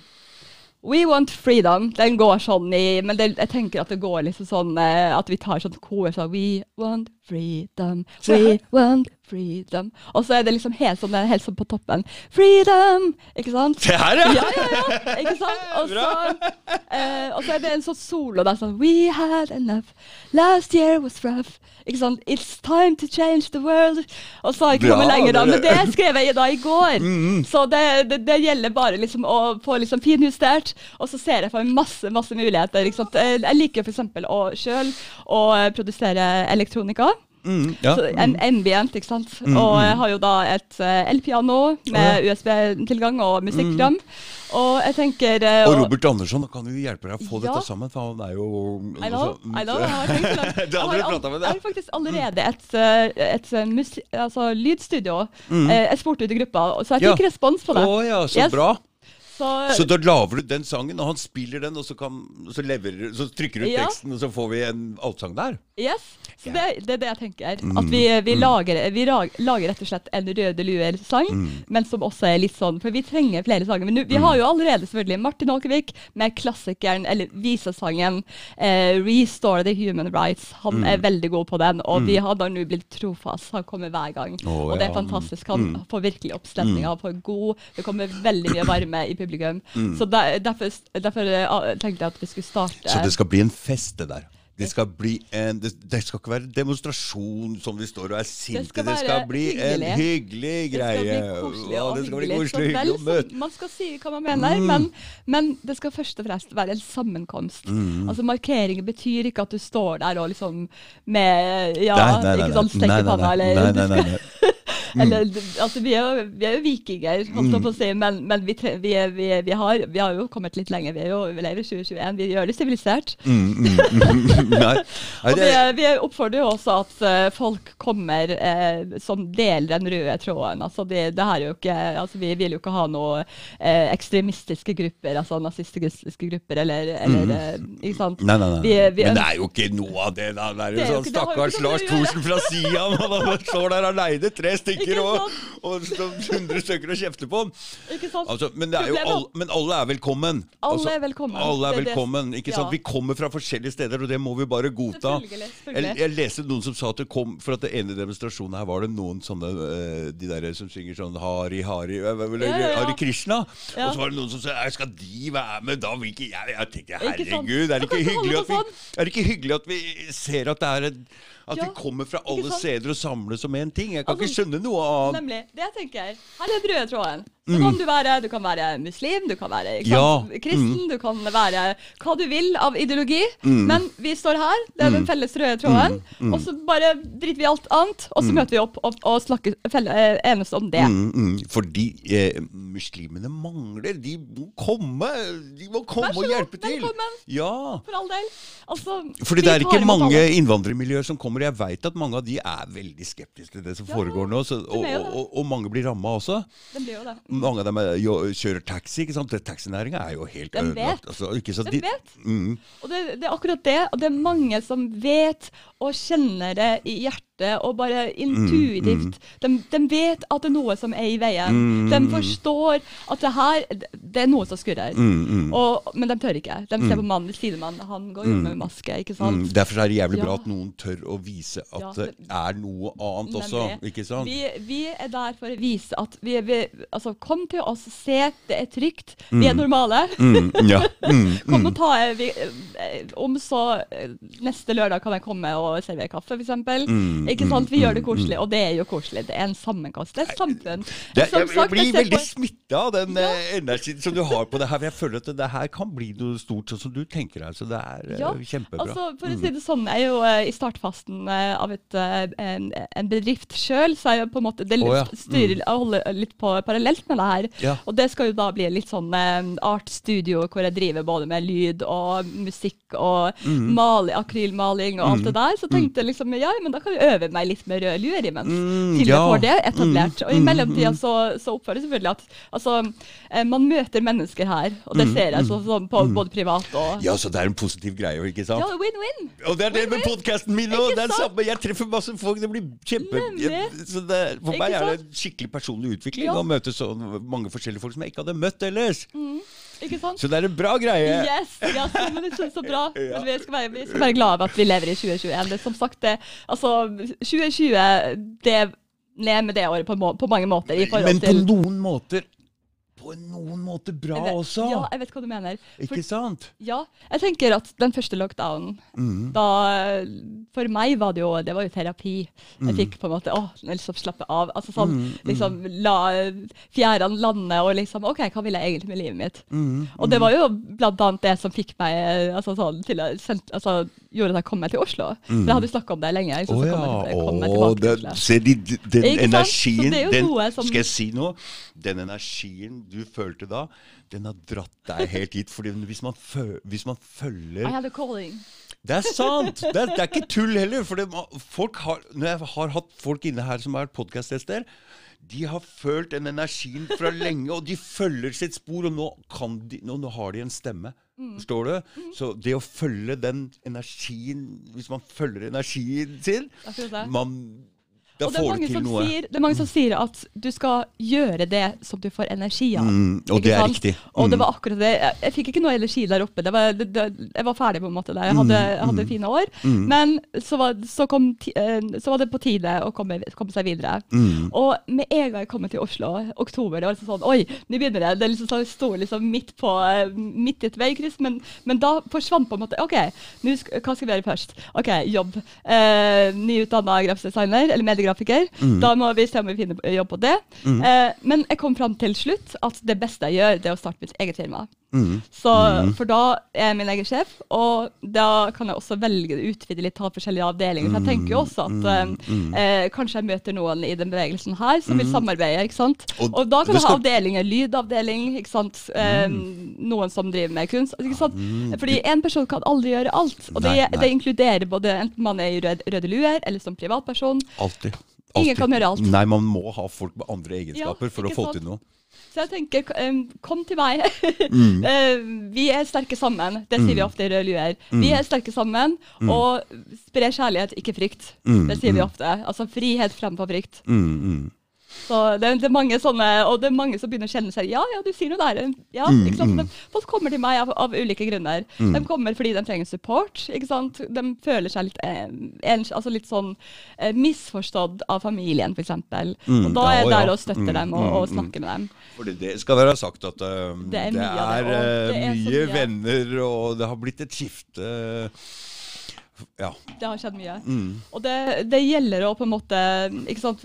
We Want Freedom. Den går sånn i Men det, jeg tenker at det går liksom sånn eh, At vi tar sånn kor Så We want freedom, we want freedom. Og så er det liksom helt sånn, helt sånn på toppen. Freedom! Ikke sant? Se her, ja! Ja, ja, ja. Ikke sant? Og så, eh, og så er det en sånn solo der sånn We had enough. Last year was rough. Ikke sant? It's time to change the world. Og så har jeg ikke kommet lenger, da. Men det skrev jeg da i går. Mm. Så det, det, det gjelder bare liksom å få liksom finjustert, og så ser jeg for meg masse masse muligheter. Ikke sant? Eh, Jeg liker f.eks. å sjøl å produsere elektronika. Mm, ja. En ambient, ikke sant. Og jeg har jo da et eh, elpiano med USB-tilgang og musikkram. Og jeg tenker uh, Og Robert Andersson, da kan vi hjelpe deg å få Ja. dette sammen, for han er jo I know, I know, jeg har tenkt det. Jeg har Jeg har faktisk allerede et, eh, et eh, altså, lydstudio. Mm. Jeg spurte ut i gruppa, så jeg fikk Ja. respons på det. Oh, ja, så Yes. bra. Så, Så da lager du den sangen, og han spiller den, og så, kan, så, lever, så trykker du ut Ja. teksten, og så får vi en allsang der. yes, så det, det er det jeg tenker. Mm. At vi, vi, lager, vi lager rett og slett en Røde luer-sang, Mm. men som også er litt sånn For vi trenger flere sanger. Men nu, vi har jo allerede selvfølgelig Martin Åkervik med klassikeren, eller visesangen eh, 'Restore the Human Rights'. Han Mm. er veldig god på den, og vi har da nå blitt trofast. Han kommer hver gang. Oh, og det er ja. fantastisk. Han Mm. får virkelig oppstemning. Han får god Det kommer veldig mye varme i publikum. Mm. Så der, derfor, derfor eh, tenkte jeg at vi skulle starte Så det skal bli en fest, det der. Det skal bli en Det, det skal ikke være demonstrasjon som vi står og er sinte. skal Det skal bli bli en hyggelig. greie. Det skal bli koselig Ja, og det bli hyggelig. koselig, vel hyggelig som- møte. Man skal si hva man mener, Mm. men, men det skal først og fremst være en sammenkomst. Mm. Altså Markeringer betyr ikke at du står der og liksom med ja, Nei, nei, nei, ikke nei, nei. eller Nei, nei, nei, nei. eller, altså, vi, er jo, vi er jo vikinger, holdt jeg på å si, men, men vi, vi, er, vi, vi, har, vi har jo kommet litt lenger. Vi, er jo, vi lever i 2021, vi gjør det sivilisert. Mm, mm, mm. Og vi, vi oppfordrer jo også at eh, folk kommer eh, som deler den røde tråden. Altså det, det her er jo ikke, altså vi vil jo ikke ha noe eh, ekstremistiske grupper, altså nazistiske grupper, eller, eller mm. ikke sant? nei, nei, nei. Men det er jo ikke noe av det. Da. Det er jo Det er sånn jo stakkars ikke noe Lars. Thorsen fra Sian. Han står der aleine, tre stykker Ikke og, sant? og 100 stykker å kjefte på. Ikke sant? Altså, men, det jo all, men alle er velkommen. Alle Altså, er velkommen. Alle er velkommen, ikke sant? ja. Vi kommer fra forskjellige steder, og det må vi bare godta. Selvfølgelig, Jeg, selvfølgelig. jeg leste noen som sa at det kom For at det ene demonstrasjonen her var det noen sånne eh, De der som synger sånn Hari, Hari eller, Ja, ja. Hari Krishna. Og så var det noen som sa "Eh, Skal de være med? Da vil ikke jeg Jeg tenkte herregud, er det ikke hyggelig at vi, sånn. er det ikke hyggelig at vi ser at det er et at Ja, vi kommer fra alle steder og samles om én ting? Jeg kan Altså, ikke skjønne noe annet. Nemlig. Det tenker jeg. Her er røde tråden. Så kan du være Du kan være muslim, du kan være sant, Mm. Ja, Mm. kristen, du kan være hva du vil av ideologi. Men vi står her, det er Mm. den felles røde tråden. Og så bare driter vi alt annet, og så møter vi opp og, og snakker eh, enes om det. Mm, mm, fordi eh, muslimene mangler. De må komme De må komme og hjelpe til. velkommen. Ja. For all del. Altså, Fordi det er ikke mange innvandrermiljøer som kommer. Jeg veit at mange av de er veldig skeptiske til det som Ja, foregår nå. Så, og, og, og, mange blir ramma også. Det blir jo det. Mange av dem er, jo, kjører taxi. ikke sant? Taxinæringa er jo helt De ødelagt. Altså, ikke sant? De De- vet. Mm. Og det, det er akkurat det. Og det er mange som vet og kjenner det i hjertet, og bare intuitivt. De, de vet at det er noe som er i veien. De forstår at det her Det er noe som skurrer. Og, men de tør ikke. De ser på mannen ved sidemannen, han går jo med maske, ikke Mm. sant. Derfor er det jævlig bra Ja. at noen tør å vise at Ja, det er noe annet også. Det. Ikke sant? Vi, vi er der for å vise at vi, vi Altså, kom til oss, se, det er trygt. Vi er normale. Mm, ja. mm, Kom mm. og ta vi, eh, Om så eh, neste lørdag kan jeg komme og servere kaffe, f.eks. Mm, Ikke sant? Vi gjør det mm, koselig, og det er jo koselig. Det er en sammenkast. Det er samfunn. Det, jeg, jeg blir veldig smitta av den ja. energien som du har på det her. for Jeg føler at det, her kan bli noe stort, sånn som du tenker deg. Så det er eh, Ja, kjempebra. Altså, for å si det sånn, jeg er jo eh, i startfasen eh, av et, eh, en, en bedrift sjøl, så jeg på en måte det Å, ja. styrer jeg holder litt på parallelt med det her. Ja. Og det skal jo da bli litt sånn art artstudio hvor jeg driver både med lyd og musikk og Mm. maling, akrylmaling og alt det der. Så tenkte jeg liksom ja, men da kan vi øve meg litt med rød lue imens. Mm, til ja. jeg får det etablert. Mm, Og i mm, mellomtida så, så oppfører jeg selvfølgelig at altså, eh, man møter mennesker her, og det ser jeg så, sånn på både privat og Mm, Ja, så det er en positiv greie, ikke sant? Ja, win-win. Og det er det med win, med podkasten min òg! Det er samme. Jeg treffer masse folk. Det blir kjempe... Jeg, så det, for meg er det skikkelig personlig utvikling Ja. å møte så mange forskjellige folk som jeg ikke hadde møtt ellers. Ikke sant? Så det er en bra greie. Yes, yes men det er så bra. Ja. Men vi skal, være, vi skal være glad for at vi lever i 2021. Det er som sagt det, altså 2020 det ned med det året på, må, på mange måter. i Men på til noen måter På noen måter bra vet- også. Ja, jeg vet hva du mener. For, Ikke sant? ja, jeg tenker at den første lockdownen, Mm. da For meg var det jo det var jo terapi. Mm. Jeg fikk på en måte å, liksom slappe av. altså sånn, liksom La fjærene lande og liksom OK, hva vil jeg egentlig med livet mitt? Mm. Og det var jo blant annet det som fikk meg eh, altså, sånn, til å sende, altså, gjorde at jeg kom meg til Oslo. For jeg hadde snakka om det lenge. Å oh, så ja. kom jeg, kom meg Å, tilbake til Oslo. se de, de- den energien er den, som- Skal jeg si noe? Den energien du følte da, den har dratt deg helt hit. Fordi hvis man, hvis man følger I had a calling. Det er sant! Det er, det er ikke tull heller. For det, folk har, når jeg har hatt folk inne her som har podkastgjester, de har følt den energien fra lenge, og de følger sitt spor. Og nå, kan de, nå, nå har de en stemme. Mm. Forstår du? Så det å følge den energien Hvis man følger energien sin man, Da Og det er, sier, det er mange som sier at du skal gjøre det som du får energi av. Mm, og det er sant? riktig. Og det Mm. var akkurat det. Jeg, jeg fikk ikke noe energi der oppe. Det var, det, jeg var ferdig på en måte der. Jeg hadde, mm, hadde fine år. Mm. Men så var, så, kom, ti- eh, så var det på tide å komme, komme seg videre. Mm. Og med en gang jeg kom til Oslo, oktober, det var liksom sånn Oi, nå begynner det. Det liksom sånn, sto liksom midt, på, eh, midt i et veikryss. Men, men da forsvant på en måte OK, hva skal vi gjøre først? OK, jobb. Eh, Nyutdanna grafisk designer, eller mediegrafiker. Da må vi se om vi finner jobb på det. Eh, men jeg kom fram til slutt at det beste jeg gjør, det er å starte mitt eget firma. Mm. Så, For da er jeg min egen sjef, og da kan jeg også velge å utvide litt, ta forskjellige avdelinger. For jeg tenker jo også at eh, eh, kanskje jeg møter noen i den bevegelsen her som vil samarbeide. ikke sant? Og Og, da kan jeg ha avdelinger, lydavdeling, ikke sant? Eh, noen som driver med kunst. ikke sant? Fordi en person kan aldri gjøre alt. Og det, Nei, nei. det inkluderer både enten man er i rød, røde luer, eller som privatperson. Alltid. Ingen kan gjøre alt. Nei, man må ha folk med andre egenskaper Ja, for å få sant? til noe. Så jeg tenker, kom til meg. Mm. Eh, vi er sterke sammen. Det sier vi ofte i Røde luer. Vi er sterke sammen, og sprer kjærlighet, ikke frykt. Mm, Det sier vi ofte. Altså frihet fremfor frykt. Mm, mm. Så det, det, er mange sånne, og det er mange som begynner å kjenne seg Ja, ja, du sier noe der. Ja, Mm, ikke sant? mm. Men folk kommer til meg av, av ulike grunner. Mm. De kommer fordi de trenger support. ikke sant? De føler seg litt, eh, en, altså litt sånn eh, misforstått av familien, f.eks. Mm, Og da er jeg ja. der og støtter Mm, dem og, og mm, mm. snakker med dem. Fordi det skal være sagt at uh, Det det er mye det, er, eh, det er mye mye. venner, og det har blitt et skifte. Ja. Det har skjedd mye. Mm. Og det, det gjelder å på en måte ikke sant?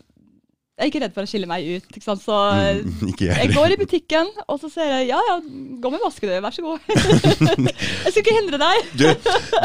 Jeg er ikke redd for å skille meg ut. ikke sant? Så Mm, ikke jeg. jeg går i butikken, og så ser jeg ja, ja, gå med maske, du. Vær så god. jeg skal ikke hindre deg. Du,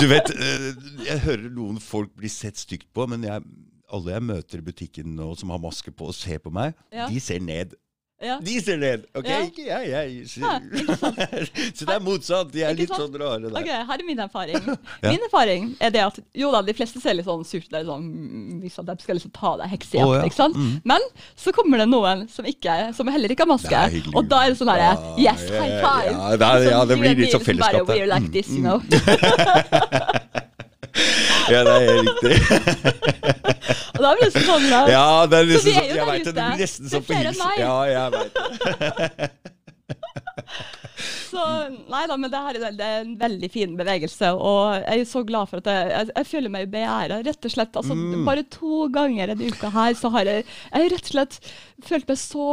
du vet, eh, jeg hører noen folk bli sett stygt på, men jeg, alle jeg møter i butikken nå som har maske på og ser på meg, Ja. de ser ned. Ja. Ned! Ok, Ja. ikke jeg. jeg ser. Ja, ikke Så det er motsatt. De er litt sånn rare der. der. Her er min erfaring. Min erfaring er det at jo da, de fleste ser litt sånn surt ut. Sånn, mm, liksom, de skal liksom ta deg heksejakt, oh, ikke sant? Mm. Men så kommer det noen som, ikke, som heller ikke har maske. Er. Og da er det sånn herre Yes, high five! ja, det ja, det blir litt sånn vi liksom bare. We're like this, you mm. know. Ja, det er helt riktig. Og da blir det sånn da, Ja, det er Så nesten vi er sånn jo Jeg veit det. Det blir nesten sånn er på meg. Ja, jeg veit. Så nei da, men det her er, det er en veldig fin bevegelse, og jeg er så glad for at jeg, jeg, jeg føler meg beæra, rett og slett. Altså, Mm. Bare to ganger denne uka her så har jeg, jeg har rett og slett følt meg så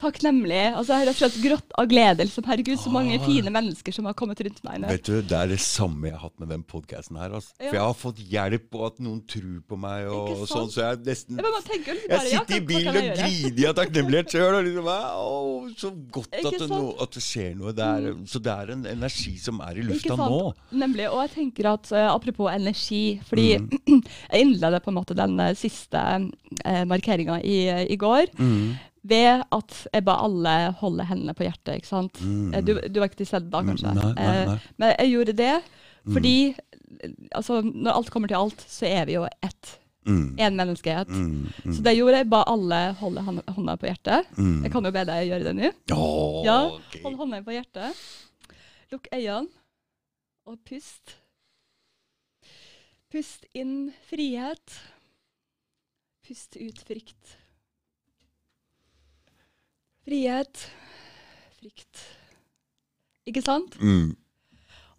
takknemlig. Altså, jeg har rett og slett grått av glede. Liksom, herregud, så mange Ah. fine mennesker som har kommet rundt meg nå. Vet du, Det er det samme jeg har hatt med den podkasten her. Altså. Ja. For jeg har fått hjelp, og at noen tror på meg, og sånn. Så jeg nesten Jeg bare tenker Jeg bare, ja, sitter i bilen og griner av takknemlighet sjøl. Og liksom, å, så godt at det? Mm. at det skjer noe. Det er, Så det er en energi som er i lufta nå. Nemlig. Og jeg tenker at uh, apropos energi, fordi Mm. jeg innleda på en måte den eh, siste uh, markeringa i, i går Mm. Ved at jeg ba alle holde hendene på hjertet. ikke sant? Mm. Eh, Du, du var ikke til stede da, kanskje? Nei, nei, Eh, nei. Men jeg gjorde det Mm. fordi mm. altså, når alt kommer til alt, så er vi jo ett. Mm. Én menneskehet. Mm. Mm. Så det gjorde jeg. Ba alle holde hånda på hjertet. Mm. Jeg kan jo be deg gjøre det nå. Oh, Ja, okay. Hold hånda på hjertet. Lukk øynene og pust. Pust inn frihet. Pust ut frykt. Frihet, frykt. Ikke sant? Mm.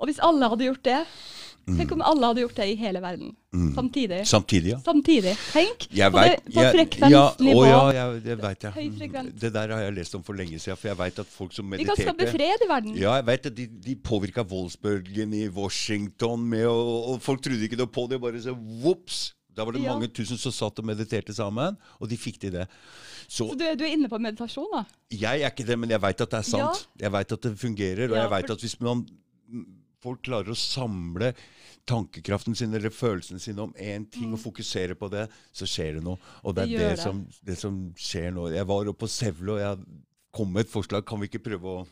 Og hvis alle hadde gjort det, Mm. tenk om alle hadde gjort det i hele verden. Mm. Samtidig. Samtidig, ja. Samtidig. Tenk Jeg på, vet, det, på jeg- frekvensnivå. Ja, å, ja, jeg, det vet jeg. Høy frekvens. Det der har jeg lest om for lenge siden, for jeg vet at folk som Vi kan skape mediterte fred i verden. ja, jeg vet at de, de påvirka voldsbølgen i Washington, med å, og folk trodde ikke noe på det. Bare så vops! Da var det Ja. mange tusen som satt og mediterte sammen, og de fikk til det. Så Så du, du er inne på meditasjon, da? jeg er ikke det, men jeg veit at det er sant. Jeg veit at det fungerer, og Ja, jeg veit for- at hvis man folk klarer å samle tankekraften sin eller følelsene sine om én ting og fokusere på det, så skjer det noe. Og det Mm. Er det, det. som, det som skjer nå. Jeg var oppe på Sevle, og jeg kom med et forslag. Kan vi ikke prøve å,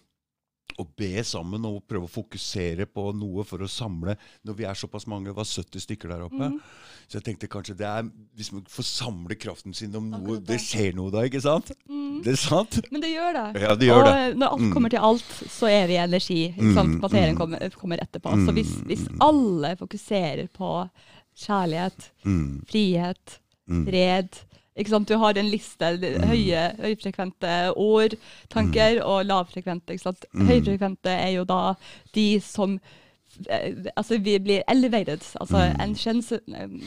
å be sammen og prøve å fokusere på noe for å samle Når vi er såpass mange, det var 70 stykker der oppe. Mm. Så jeg tenkte kanskje det er Hvis man får samle kraften sin om noe Akkurat Det skjer noe da, ikke sant? Mm. Det er sant? Men det gjør det. Ja, det gjør og det. når alt Mm. kommer til alt, så er vi energi. Ikke? Mm, Materien mm. kommer, kommer etterpå. Så hvis, hvis alle fokuserer på kjærlighet, frihet, fred? Du har en liste, Mm. høye, høyfrekvente ord, tanker, og lavfrekvente. Ikke sant? Mm. Høyfrekvente er jo da de som eh, Altså, vi blir elevated. Altså, Mm. enchants, eh,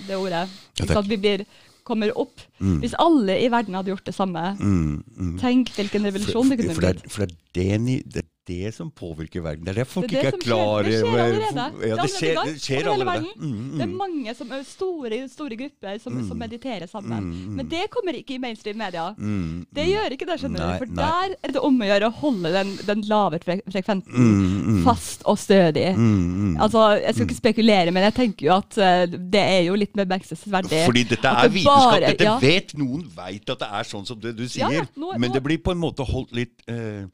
det ordet. Ikke sant? Vi blir, kommer opp. Mm. Hvis alle i verden hadde gjort det samme, Mm, mm. tenk hvilken revolusjon det kunne for, blitt. for det er det, det er det som påvirker verden. Det er det folk Det er det ikke er klar over. Det skjer allerede. Ja, Det er skjer, det skjer allerede. Mm, Mm, Det er mm. mange som store, store grupper som, som mediterer sammen. Mm, mm. Men det kommer ikke i mainstream media. Mm, Det mm. gjør ikke det, skjønner Nei, du. For nei. der er det om å gjøre å holde den, den lave frekventen Mm, mm. fast og stødig. Mm, mm. Altså, Jeg skal ikke spekulere, men jeg tenker jo at uh, det er jo litt mer bemerkelsesverdig. Fordi dette er det vitenskap. bare- Dette ja. vet noen veit at det er sånn som det du sier. Ja, nå- men nå- det blir på en måte holdt litt eh,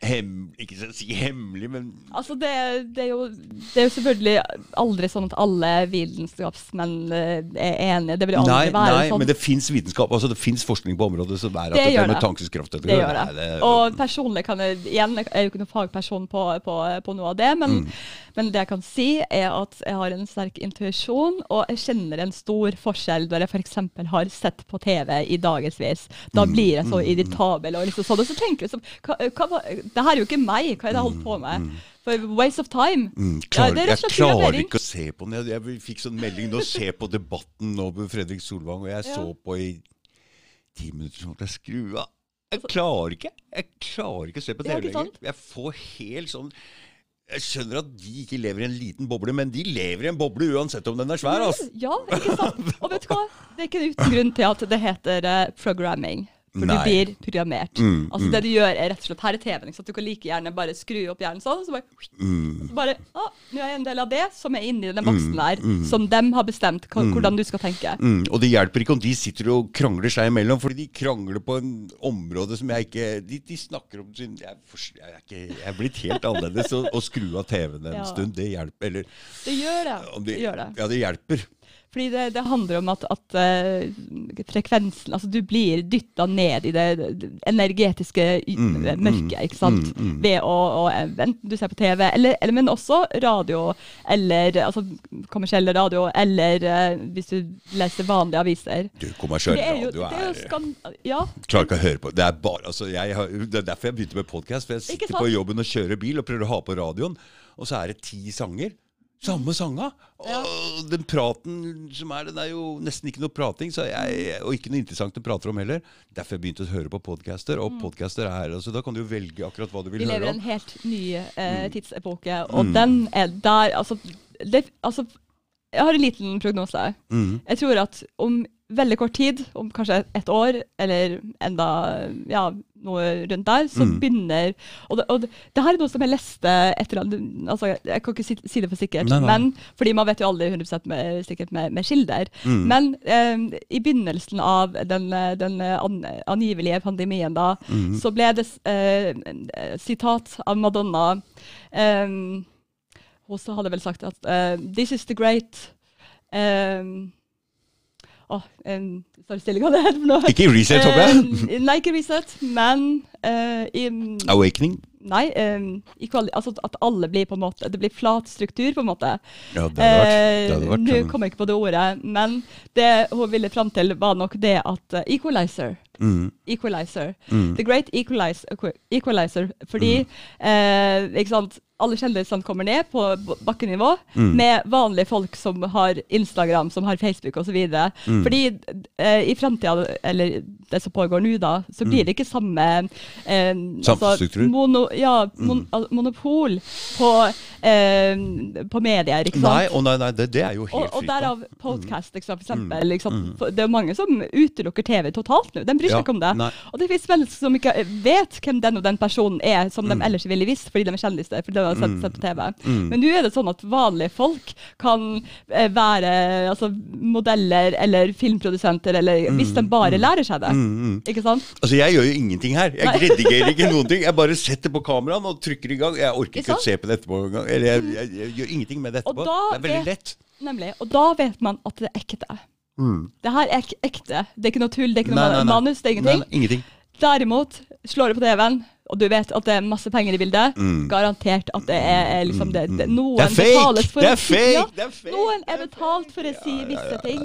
Hem, ikke så si hemmelig, men Altså, det, det, er jo, det er jo selvfølgelig aldri sånn at alle vitenskapsmenn eh, er enige. Det vil jo aldri Nei, være nei sånn. men det fins vitenskap, altså det fins forskning på området som er at Det det, med tankeskraft Det gjør det. Og personlig kan jeg igjen, jeg er jo ikke noen fagperson på, på, på noe av det, men, Mm. men det jeg kan si, er at jeg har en sterk intuisjon, og jeg kjenner en stor forskjell når jeg f.eks. har sett på TV i dagevis. Da Mm, blir jeg så irritabel og liksom sånn. Og så tenker jeg sånn hva, hva, Det her er jo ikke meg, hva er det jeg holdt på med? For waste of time. Mm, Ja, klar, det er jeg klarer ikke å se på den. Jeg, jeg fikk sånn melding nå, se på debatten nå med Fredrik Solvang, og jeg Ja. så på i ti minutter, så måtte jeg skru av. Jeg klarer ikke Jeg klarer ikke å se på Ja, TV lenger. Jeg får helt sånn Jeg skjønner at de ikke lever i en liten boble, men de lever i en boble uansett om den er svær. Altså. Ja, ikke sant? Og vet du hva? Det er ikke uten grunn til at det heter uh, programming. For Nei. du blir programmert. Mm, altså mm. Det du gjør, er rett og slett Her er TV-en. Så? Du kan like gjerne bare skru opp hjernen sånn, og så bare, Mm, så bare Å, Nå er jeg en del av det som er inni den boksen Mm, der, mm. som dem har bestemt Mm. hvordan du skal tenke. mm. Og det hjelper ikke om de sitter og krangler seg imellom, fordi de krangler på en område som jeg ikke De, de snakker om sin jeg, jeg, er ikke, jeg er blitt helt annerledes. Å skru av TV-en en Ja. stund, det hjelper. Eller Det gjør det. om det gjør det. Ja, det hjelper. Fordi det, det handler om at, at uh, frekvensen Altså, du blir dytta ned i det, energetiske Mm, mm, mørket, ikke sant? mm, mm. Ved å, å Enten du ser på TV, eller, eller, men også radio, eller altså kommersiell radio, eller uh, hvis du leser vanlige aviser. Du, kommersiell radio er er er. Ja. Klarer ikke å høre på. Det er, bare, altså, jeg har, det er derfor jeg begynte med podkast. For jeg sitter på jobben og kjører bil og prøver å ha på radioen, og så er det ti sanger. Samme sanga! Ja. Og den praten som er, den er jo nesten ikke noe prating, så jeg, og ikke noe interessant å prate om heller. Derfor jeg begynte å høre på podcaster. Og podcaster er, altså, da kan du jo velge akkurat hva du vil høre om. Vi lever i en helt ny eh, tidsepoke, og Mm. den er der altså, det, altså Jeg har en liten prognose. Mm. Jeg tror at om veldig kort tid, om kanskje et år, eller enda ja, noe rundt der, så Mm. begynner Og, det, og det, det her er noe som jeg leste etter altså, Jeg kan ikke si, si det for sikkert, Nei, nei. men fordi man vet jo aldri 100 med, sikkert med, med kilder. Mm. Men eh, i begynnelsen av den, den an, angivelige pandemien, da, Mm. så ble det eh, eh, sitat av Madonna eh, Hun hadde vel sagt at eh, This is the great um, Åh, um, står det heter for noe? Ikke reset, håper jeg. Eh, nei, ikke reset, men eh, i, Awakening. Nei, um, altså at alle blir på en måte Det blir flat struktur, på en måte. Ja, det hadde vært, det hadde vært Nå sånn. kommer jeg ikke på det ordet, men det hun ville fram til, var nok det at uh, equalizer Mm. Equalizer. Mm. The Great Equalizer. equalizer fordi eh, ikke sant, alle kjendisene kommer ned på bakkenivå Mm. med vanlige folk som har Instagram, som har Facebook osv. Mm. Fordi eh, i framtida, eller det som pågår nå, da, så blir det ikke samme eh, Samfunnsstruktur? mono, ja, mon, mm. monopol på, eh, på medier, ikke sant? Nei, og nei, nei, det, det er jo helt Og, og fritt. derav podcast, ikke sant, for eksempel. Mm. Mm. For Det er mange som utelukker TV totalt nå. De bryr seg Ja, ikke om det. nei. Og det finnes mennesker som ikke vet hvem den og den personen er, som Mm. de ellers ville visst fordi de er kjendiser. fordi de har sett, sett på TV. Mm. Men nå er det sånn at vanlige folk kan eh, være altså, modeller eller filmprodusenter, eller hvis de bare lærer seg det. Mm, mm. Ikke sant? Altså, Jeg gjør jo ingenting her. Jeg redigerer ikke noen ting. Jeg bare setter på kameraet og trykker i gang. Jeg orker Ikke å se på det etterpå engang. Eller jeg, jeg, jeg gjør ingenting med det etterpå. Det er veldig lett. Nemlig. Og da vet man at det er ekte. Det her er ek ekte. Det er ikke noe tull, det er ikke noe Nei, nei, nei. manus, det er ingenting. Ingenting. Derimot, slår du på TV-en, og du vet at det er masse penger i bildet, Mm. garantert at det er, er liksom det, det, Noen Det er fake! Det er fake! Ja, Det er fake! Noen er betalt for å si visse ting.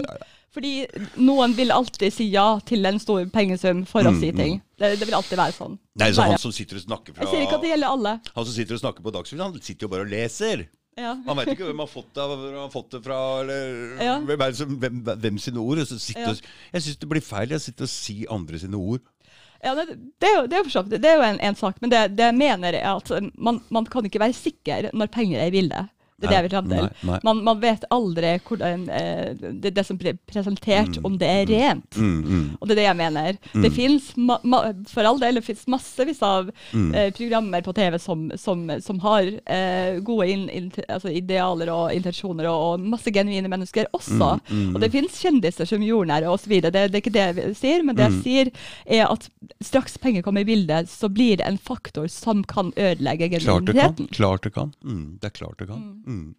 Fordi noen vil alltid si ja til en stor pengesum for å si ting. Det, det vil alltid være sånn. Mm, Nei, så Han som sitter og snakker fra Jeg sier ikke at det gjelder alle. Han som sitter og snakker på Dagsrevyen, han sitter jo bare og leser. Ja. Han veit ikke hvem han har fått det, har fått det fra, eller Ja. hvem, er som, hvem, hvem sine ord. Ja. og, jeg syns det blir feil jeg sitter og sier andre sine ord. Ja, det, det, er jo, det er jo det er en, en sak, men det, det jeg mener er at man, man kan ikke være sikker når penger er i bildet. Det er det jeg vil fram til. nei, nei. Man, man vet aldri hvordan eh, det, det som blir presentert, om det er rent. Mm, mm. Og det er det jeg mener. Det ma ma for all del, det finnes massevis av Mm. eh, programmer på TV som, som, som har eh, gode in, in, altså idealer og intensjoner, og, og masse genuine mennesker også. Mm, Og det finnes kjendiser som jordnære osv. Det, det er ikke det jeg sier, men Mm. det jeg sier er at straks penger kommer i bildet, så blir det en faktor som kan ødelegge Klart det kan. Klart det kan. Mm, det er klart det kan. Mm.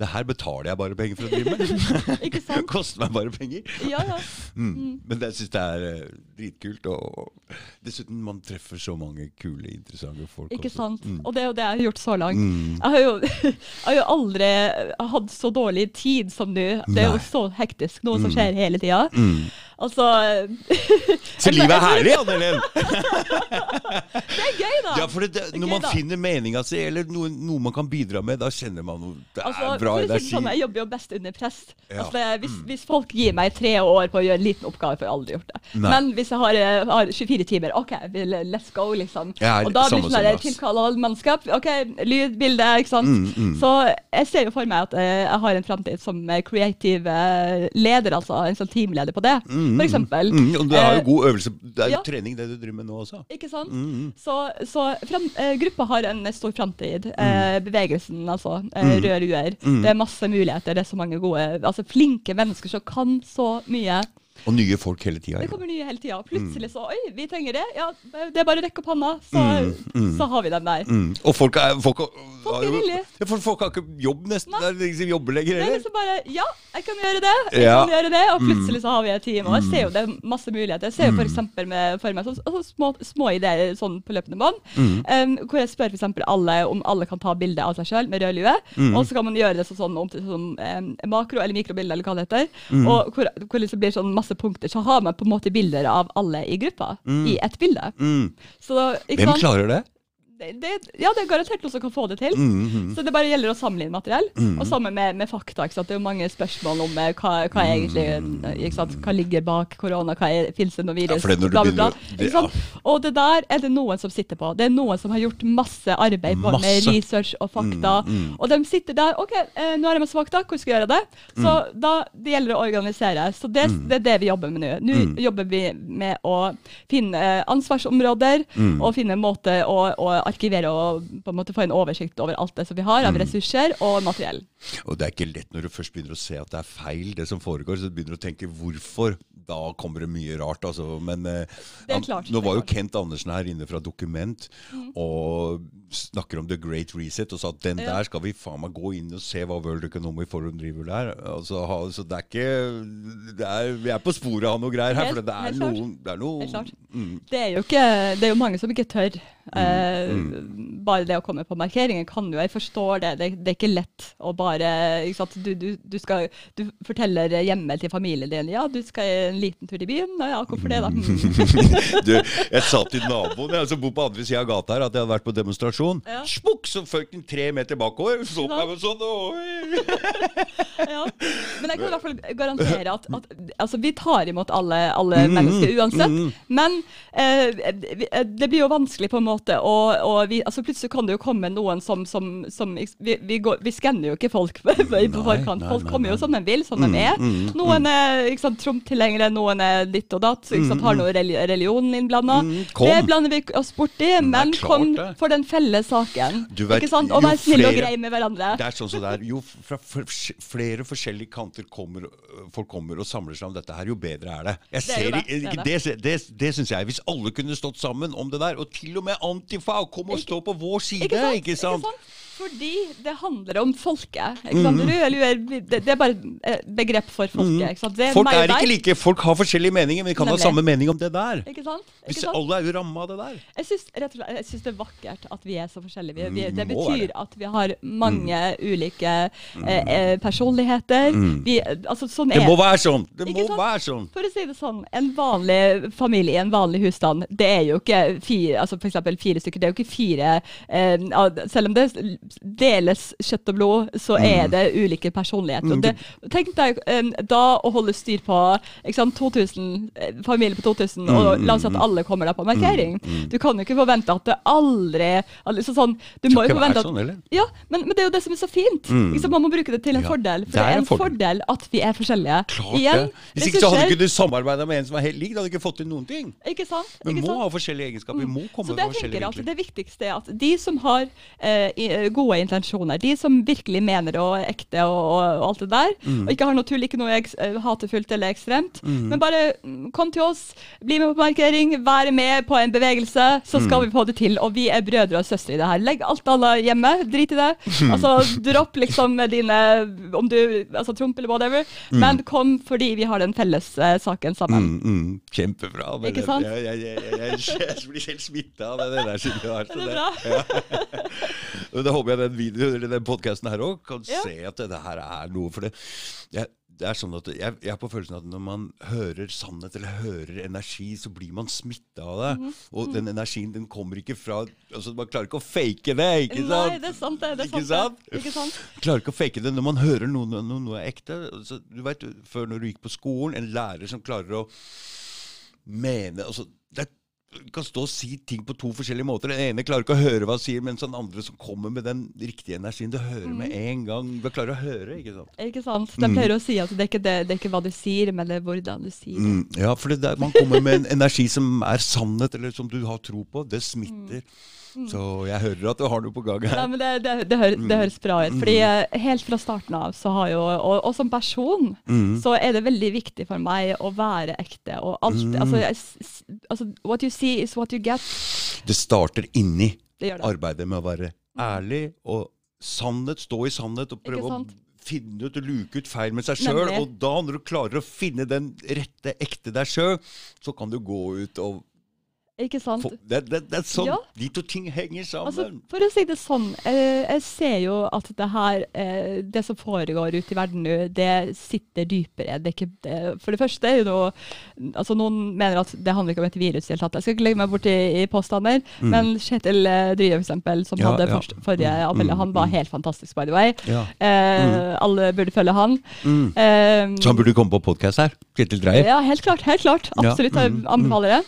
Det her betaler jeg bare penger for å drive med. Ikke Det sant? koster meg bare penger. Ja, ja. Mm. Men jeg syns det er eh, dritkult. Og dessuten, man treffer så mange kule, interessante folk. Ikke også. sant? Mm. Og det er jo det jeg har gjort så langt. Mm. Jeg har, jo, jeg har jo aldri hatt så dårlig tid som nå. Det er jo så hektisk, noe som skjer hele tida. Mm. Altså Så livet er herlig, Det er gøy, da! Ja, for det, når gøy, man da. finner meninga si, eller noe, noe man kan bidra med, da kjenner man noe Det er Altså, bra energi. sånn, jeg jobber jo best under press. Ja. Mm. Altså, hvis, hvis, hvis folk gir meg tre år på å gjøre en liten oppgave, får jeg aldri gjort det. Nei. Men hvis jeg har, eh, har 24 timer, OK, let's go, liksom. Er, og da blir det sånn der tilkall av mannskap. OK, lyd, bilde, ikke sant. Mm, Så jeg ser jo for meg at eh, jeg har en framtid som eh, creative eh, leder, altså. En sånn teamleder på det, for eksempel. Mm, og du har jo Eh, god øvelse. Det er jo ja. trening, det du driver med nå også. Ikke sant? Mm, Så, så fram, eh, gruppa har en stor framtid. Mm. Eh, bevegelsen, altså. Eh, Røde ruer. Det er masse muligheter. Det er så mange gode, altså flinke mennesker som kan så mye. Og nye folk hele tida. Det kommer nye hele tida. Plutselig så Oi, vi trenger det. Ja, det er bare å rekke opp hånda, så, så har vi dem der. Mm. Og folk er, folk, Folk er villige. Ja, folk har ikke jobb nesten. Det er liksom som jobber lenger er heller. liksom bare Ja, jeg kan gjøre det. Jeg Ja. kan gjøre det. Og plutselig så har vi et team. Og jeg ser jo det er masse muligheter. Jeg ser jo eksempel med, for meg så, altså små, små ideer sånn på løpende bånd. Um, hvor jeg spør eksempel alle om alle kan ta bilde av seg sjøl med rød lue. Og så kan man gjøre det så, sånn om til sånn um, makro- eller mikrobilde, eller hva det heter. Og hvor, hvor det liksom blir sånn masse punkter. Så har man på en måte bilder av alle i gruppa i ett bilde. Mm. Så, Hvem klarer det? Det, det, ja, det er garantert noen som kan få det til. Mm, Så det bare gjelder å samle inn materiell. Og sammen med, med fakta. Det er jo mange spørsmål om eh, hva, hva egentlig sant? Hva ligger bak korona, hva fins det noe virus, Ja, bla, bla, bla. Ikke? Og det der er det noen som sitter på. Det er noen som har gjort masse arbeid både med research og fakta. Og de sitter der. OK, eh, nå har jeg masse fakta, hvordan skal jeg gjøre det? Så da det gjelder å organisere. Så det, det er det vi jobber med nå. Nå jobber vi med å finne eh, ansvarsområder og finne en måte å, å arkivere og på en måte få en oversikt over alt det som vi har av ressurser og materiell. Og det er ikke lett når du først begynner å se at det er feil, det som foregår. Så du begynner å tenke hvorfor. Da kommer det mye rart, altså. Men eh, han- nå var jo. Mm. Kent Andersen her inne fra Dokument og snakker om The Great Reset og sa at den der skal vi faen meg gå inn og se hva World Economic Forum driver der. Altså, ha, så det er ikke det er, Vi er på sporet av noe greier her, for det er noe, det er noe Mm, Det er jo ikke, det er jo mange som ikke tør. Eh, Mm, Bare det å komme på markeringen kan jo Jeg forstår det. Det, det er ikke lett å bare? Du, du, du, skal, du forteller hjemme til familien din ja, du skal en liten tur i byen. Ja, hvorfor det, da? Mm. du, jeg sa til naboen jeg, som bor på andre sida av gata her, at jeg hadde vært på demonstrasjon. Ja. Smukk, så føk den tre meter bakover. Så på meg sånn ja. Men jeg kan i hvert fall garantere at, at altså, vi tar imot alle, alle Mm, mennesker uansett. Men eh, eh, det blir jo vanskelig på en måte, og, og vi, altså, plutselig kan det jo komme noen som, som, som Vi, vi, går, vi skanner jo ikke folk på, forkant. Folk kommer jo som de vil, som de er. Noen er Trump-tilhengere, noen er ditt og datt, har noe reli religion innblanda. Mm, det blander vi oss borti, men kom for den felles saken. Ikke sant? Og vær snill og grei med hverandre. Det er sånn som det er. Jo fra flere forskjellige kanter kommer, folk kommer og samler seg om dette her, jo bedre er det. Jeg Det er ser, det, det det, det, det syns jeg. Hvis alle kunne stått sammen om det der, og til og med Antifa kom og stå på vår side, Ikke sant? ikke sant? Fordi det handler om folket. Lue, det, det er bare et begrep for folket. Ikke sant? Det Folk er ikke like, folk har forskjellige meninger, men de kan Nemlig. ha samme mening om det der. Ikke sant? Ikke sant? alle er jo ramma av det der. Jeg syns, slett, jeg syns det er vakkert at vi er så forskjellige. Vi, vi, det Mm, betyr være. at vi har mange ulike eh, personligheter. personligheter. Vi, altså, sånn er. Det er må være sånn! Det må være sånn! For å si det sånn, en vanlig familie, en vanlig husstand, det er jo ikke fire, altså for fire stykker. Det er jo ikke fire eh, Selv om det deles kjøtt og blod, så er det ulike personligheter. Mm, det, tenk deg eh, da å holde styr på sant, 2000, eh, familie på 2000, og Mm, la oss si at mm, alle kommer der på markering. mm. Du kan jo ikke forvente at det aldri liksom sånn, Du må jo forvente at sånn, ja, men, men det er jo det som er så fint. Mm. Ikke? Man må bruke det til en fordel. For det er en fordel. at vi er forskjellige. Klart Igjen, det. Hvis ikke så hadde du ikke samarbeida med en som var helt lik. Da hadde du ikke fått til noen ting. Ikke sant? Vi må sant? ha forskjellige egenskaper. Vi må komme Så med forskjellige vinkler. Det viktigste er at de som har eh, gode intensjoner, de som virkelig mener og er ekte og, og, alt det der, Mm. og ikke har noe tull, ikke noe eh, hatefullt eller ekstremt, men bare mm, kom til oss, bli med på markering, vær med på en bevegelse, så skal Mm. vi få det til. Og vi er brødre og søstre i det her. Legg alt alle hjemme, drit i det. Altså, dropp liksom dine Om du altså Trump eller whatever, men kom fordi vi har den felles uh, saken sammen. Mm, mm, kjempebra. men Ikke sant? Jeg, jeg, jeg, jeg, blir helt smitta av det der. siden du har, så Er bra. det- Da håper jeg den videoen eller den podkasten her òg kan Ja. se at det her er noe. For det, jeg, det er sånn at jeg, jeg er på følelsen at når man hører sannhet eller hører energi, så blir man smitta av det. Mhm. Og den energien den kommer ikke fra altså Man klarer ikke å fake det, ikke sant? Nei, det er sant, det. det er Ikke sant, det. Ikke sant? klarer ikke å fake det når man hører noe, noe, noe er ekte. Altså, du vet, Før når du gikk på skolen, en lærer som klarer å mene altså, det du kan stå og si ting på to forskjellige måter. Den ene klarer ikke å høre hva han sier, mens den andre som kommer med den riktige energien, du hører med en gang. Du klarer å høre, ikke sant? Ikke sant? De pleier å si at det er, ikke det, det er ikke hva du sier, men det er hvordan du sier det. Mm, ja, for det der, man kommer med en energi som er sannhet, eller som du har tro på. Det smitter. Så jeg hører at du har noe på gang Nei, her. men det, det, det, høres, det høres bra ut. Fordi eh, helt fra starten av så har jo Og, og som person Mm. så er det veldig viktig for meg å være ekte. Og alt altså, s- s- altså What you see is what you get. Det starter inni. Det det. arbeidet med å være ærlig og sannhet, stå i sannhet og prøve å finne ut og luke ut feil med seg sjøl. Og da, når du klarer å finne den rette, ekte deg sjøl, så kan du gå ut og Ikke sant? For, det, det, det er sånn Ja. de to ting henger sammen. Altså, for å si det sånn, eh, jeg ser jo at det her, eh, det som foregår ute i verden nå, det sitter dypere. Det ikke, det, for det første er jo noe altså Noen mener at det handler ikke om et virus. i det hele tatt. Jeg skal ikke legge meg bort i, i påstander, men Kjetil eh, Drye, for eksempel, som Mm. Ja, hadde ja. først, forrige Mm, appell, mm, han var mm. helt fantastisk, by the way. Ja. Eh, Alle burde følge han. Mm. Eh, Så han burde komme på podkast her. Kjetil Dreyer. ja, helt klart. helt klart, Absolutt. Jeg mm, anbefaler det.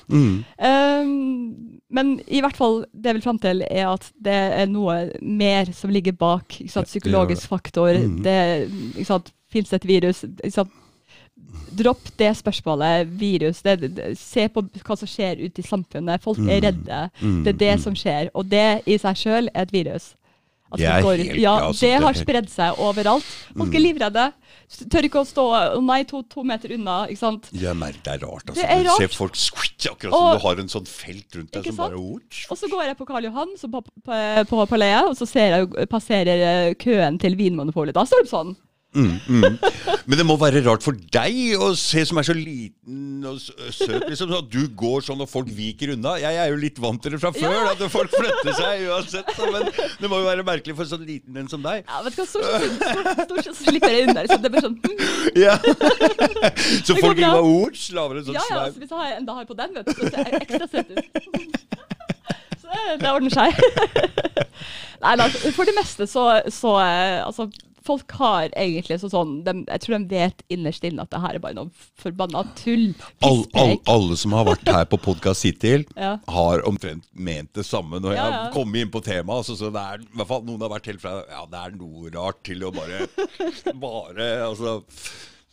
Mm. Ehm, men i hvert fall, det jeg vil fram til, er at det er noe mer som ligger bak. Sant? Psykologisk faktor. Mm. Det? Fins det et virus? Dropp det spørsmålet. Virus. Det, det, se på hva som skjer ute i samfunnet. Folk er Mhm. redde. Mm, Det er det mm. som skjer. Og det i seg sjøl er et virus. At Det er går- helt- ja, ja, det har spredd seg overalt. Folk er Mm. livredde. Tør ikke å stå å nei, to, to meter unna. ikke sant? Jeg merker det er rart. Altså. Det er Du ser folk skvitt, akkurat som Og- du har en sånn felt rundt deg som bare Ouch. Og så går jeg på Karl Johan så på, på, på, på Leia, og så ser jeg, passerer jeg køen til Vinmonopolet. Da står det sånn. Mm, mm. Men det må være rart for deg å se som er så liten og søt, liksom, at du går sånn og folk viker unna. Jeg er jo litt vant til det fra før, Ja. at folk flytter seg uansett. Så, men det må jo være merkelig for en sånn liten en som deg. Ja, vet du hva, Stort sett slipper jeg unna. Liksom. Det blir sånn mm. Ja. Så folk vil ha ord? Slaver en sånn Ja, ja, svær hvis jeg har enda har på den, vet du, så ser jeg ekstra søt ut. Så det, det ordner seg. Nei, da, for det meste så, så eh, Altså, folk har egentlig så sånn de, Jeg tror de vet innerst inne at det her er bare noe forbanna tull. all, all, Alle som har vært her på podkast hittil, Ja. har omtrent ment det samme når jeg Ja, ja. kommet inn på temaet. Altså, så det er, i hvert fall Noen har vært helt fra Ja, det er noe rart til å bare Bare Altså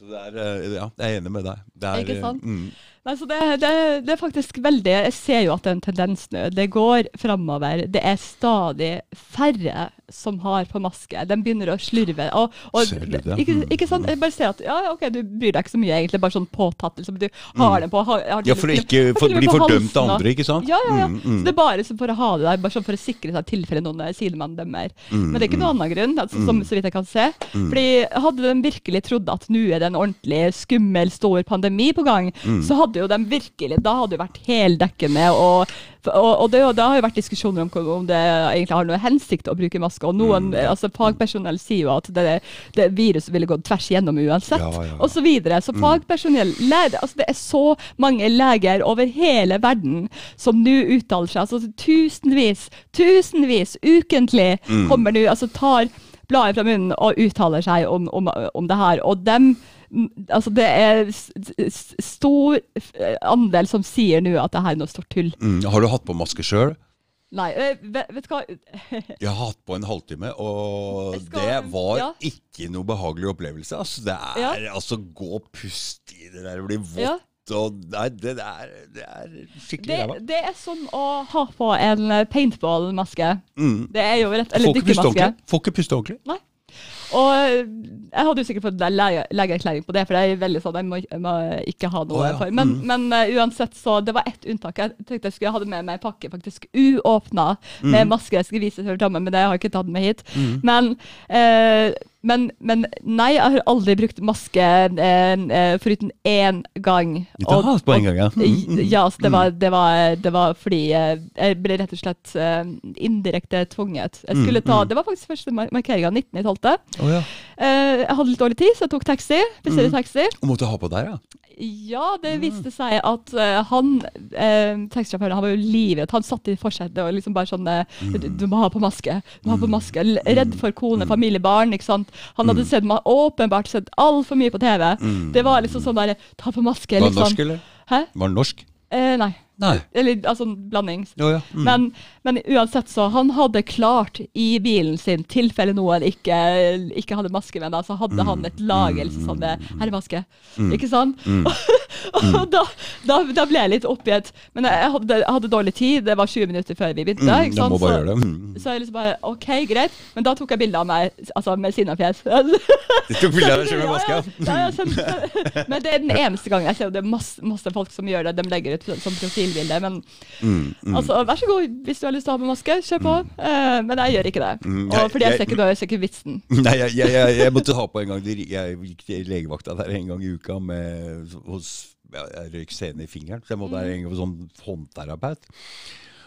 så det er, eh, ja, jeg er enig med deg. Det er, Ikke sant? Mm, Nei, så det, det, det er faktisk veldig Jeg ser jo at det er en tendens nå. Det går framover. Det er stadig færre som har på maske. De begynner å slurve. Og, og, Ser du det? Ikke, ikke sant? Jeg bare ser at ja, ok, du bryr deg ikke så mye, egentlig. Bare sånn påtatt. Liksom. Du har den på. Har, har Mm. Ja, for å ikke for, bli fordømt av andre, ikke sant? Ja, ja, ja. Mm, mm. Så det er bare for å ha det der, bare sånn for å sikre seg i tilfelle noen sidemann dømmer. Mm, Men det er ikke noen annen grunn, altså, som, så vidt jeg kan se. Fordi hadde de virkelig trodd at nå er det en ordentlig skummel, stor pandemi på gang, Mm. så hadde hadde jo de virkelig Da hadde det vært heldekkende. Og, og, og det, det, har jo vært diskusjoner om om det egentlig har noe hensikt å bruke maske. Og noen mm. altså fagpersonell sier jo at det, det viruset ville gått tvers gjennom uansett, ja, ja. osv. Så, videre. så mm. fagpersonell altså Det er så mange leger over hele verden som nå uttaler seg. altså Tusenvis, tusenvis ukentlig mm. kommer nå, altså tar bladet fra munnen og uttaler seg om, om, om det her. Og dem Altså, det er stor andel som sier nå at det her er noe stort tull. Mm. Har du hatt på maske sjøl? Nei, vet, vet, du hva Jeg har hatt på en halvtime, og skal, det var ja. ikke noe behagelig opplevelse. Altså, det er ja. altså Gå og puste i det der, bli vått. Ja. Og nei, det, er, det er skikkelig ræva. Det, det, er som å ha på en paintball-maske. Mm. Det er jo rett Eller dykkermaske. Får ikke puste ordentlig. Nei. Og jeg hadde jo sikkert fått legeerklæring på det, for det er veldig sånn, jeg må, må ikke ha noe oh, ja. for. Men, mm. men uh, uansett, så det var ett unntak. Jeg tenkte jeg skulle ha det med meg i pakke, faktisk uåpna, mm. med maske. Jeg skulle vise Tommen, men det har jeg ikke tatt med hit. Mm. Men uh, men, men, nei, jeg har aldri brukt maske eh, eh foruten én gang. Og, og, på en gang, ja. Mm, ja, altså, det, var, det, var, det, var, fordi eh, jeg ble rett og slett uh, indirekte tvunget. Jeg skulle ta, Det var faktisk første markeringa, 19.12. Oh, ja. uh, jeg hadde litt dårlig tid, så jeg tok taxi. Bestilte mm. taxi. Og måtte ha på der, ja? Ja, det viste seg at uh, han eh, taxisjåføren han var jo livredd. Han satt i forsetet og liksom bare sånn du, du, må ha på maske. Du må ha på mm. maske. Redd for kone, mm. familie, barn. ikke sant? Han hadde sett, sett, åpenbart sett altfor mye på TV. Det var liksom sånn bare Ta på maske. Var han liksom. norsk, eller? Hæ? Var han norsk? nei. Nei. Eller altså blandings. Oh, ja. mm. men, men, uansett, så Han hadde klart i bilen sin, tilfelle noen ikke, ikke hadde maske med, da, så hadde mm. han et lager som sånn herremaske. Mm. Ikke sant? Mm. og mm. da, da, da, ble jeg litt oppgitt. Men jeg hadde, jeg hadde, dårlig tid, det var 20 minutter før vi begynte. sant? Så, så, jeg liksom bare OK, greit. Men da tok jeg bilde av meg altså med sinnafjes. du tok bilde av deg selv med maske? Ja, ja, ja, men det er den eneste gangen jeg ser det er masse, masse folk som gjør det. De legger ut som profil profilbilde. Men mm, mm. altså, vær så god, hvis du har lyst til å ha på maske, kjør på. Uh, men jeg gjør ikke det. Mm, og fordi jeg, ser ikke, jeg ser ikke vitsen. Nei, jeg, jeg, jeg, måtte ha på en gang Jeg gikk til legevakta der en gang i uka med, hos jeg røyk sene i fingeren, så jeg måtte være en gang sånn håndterapeut.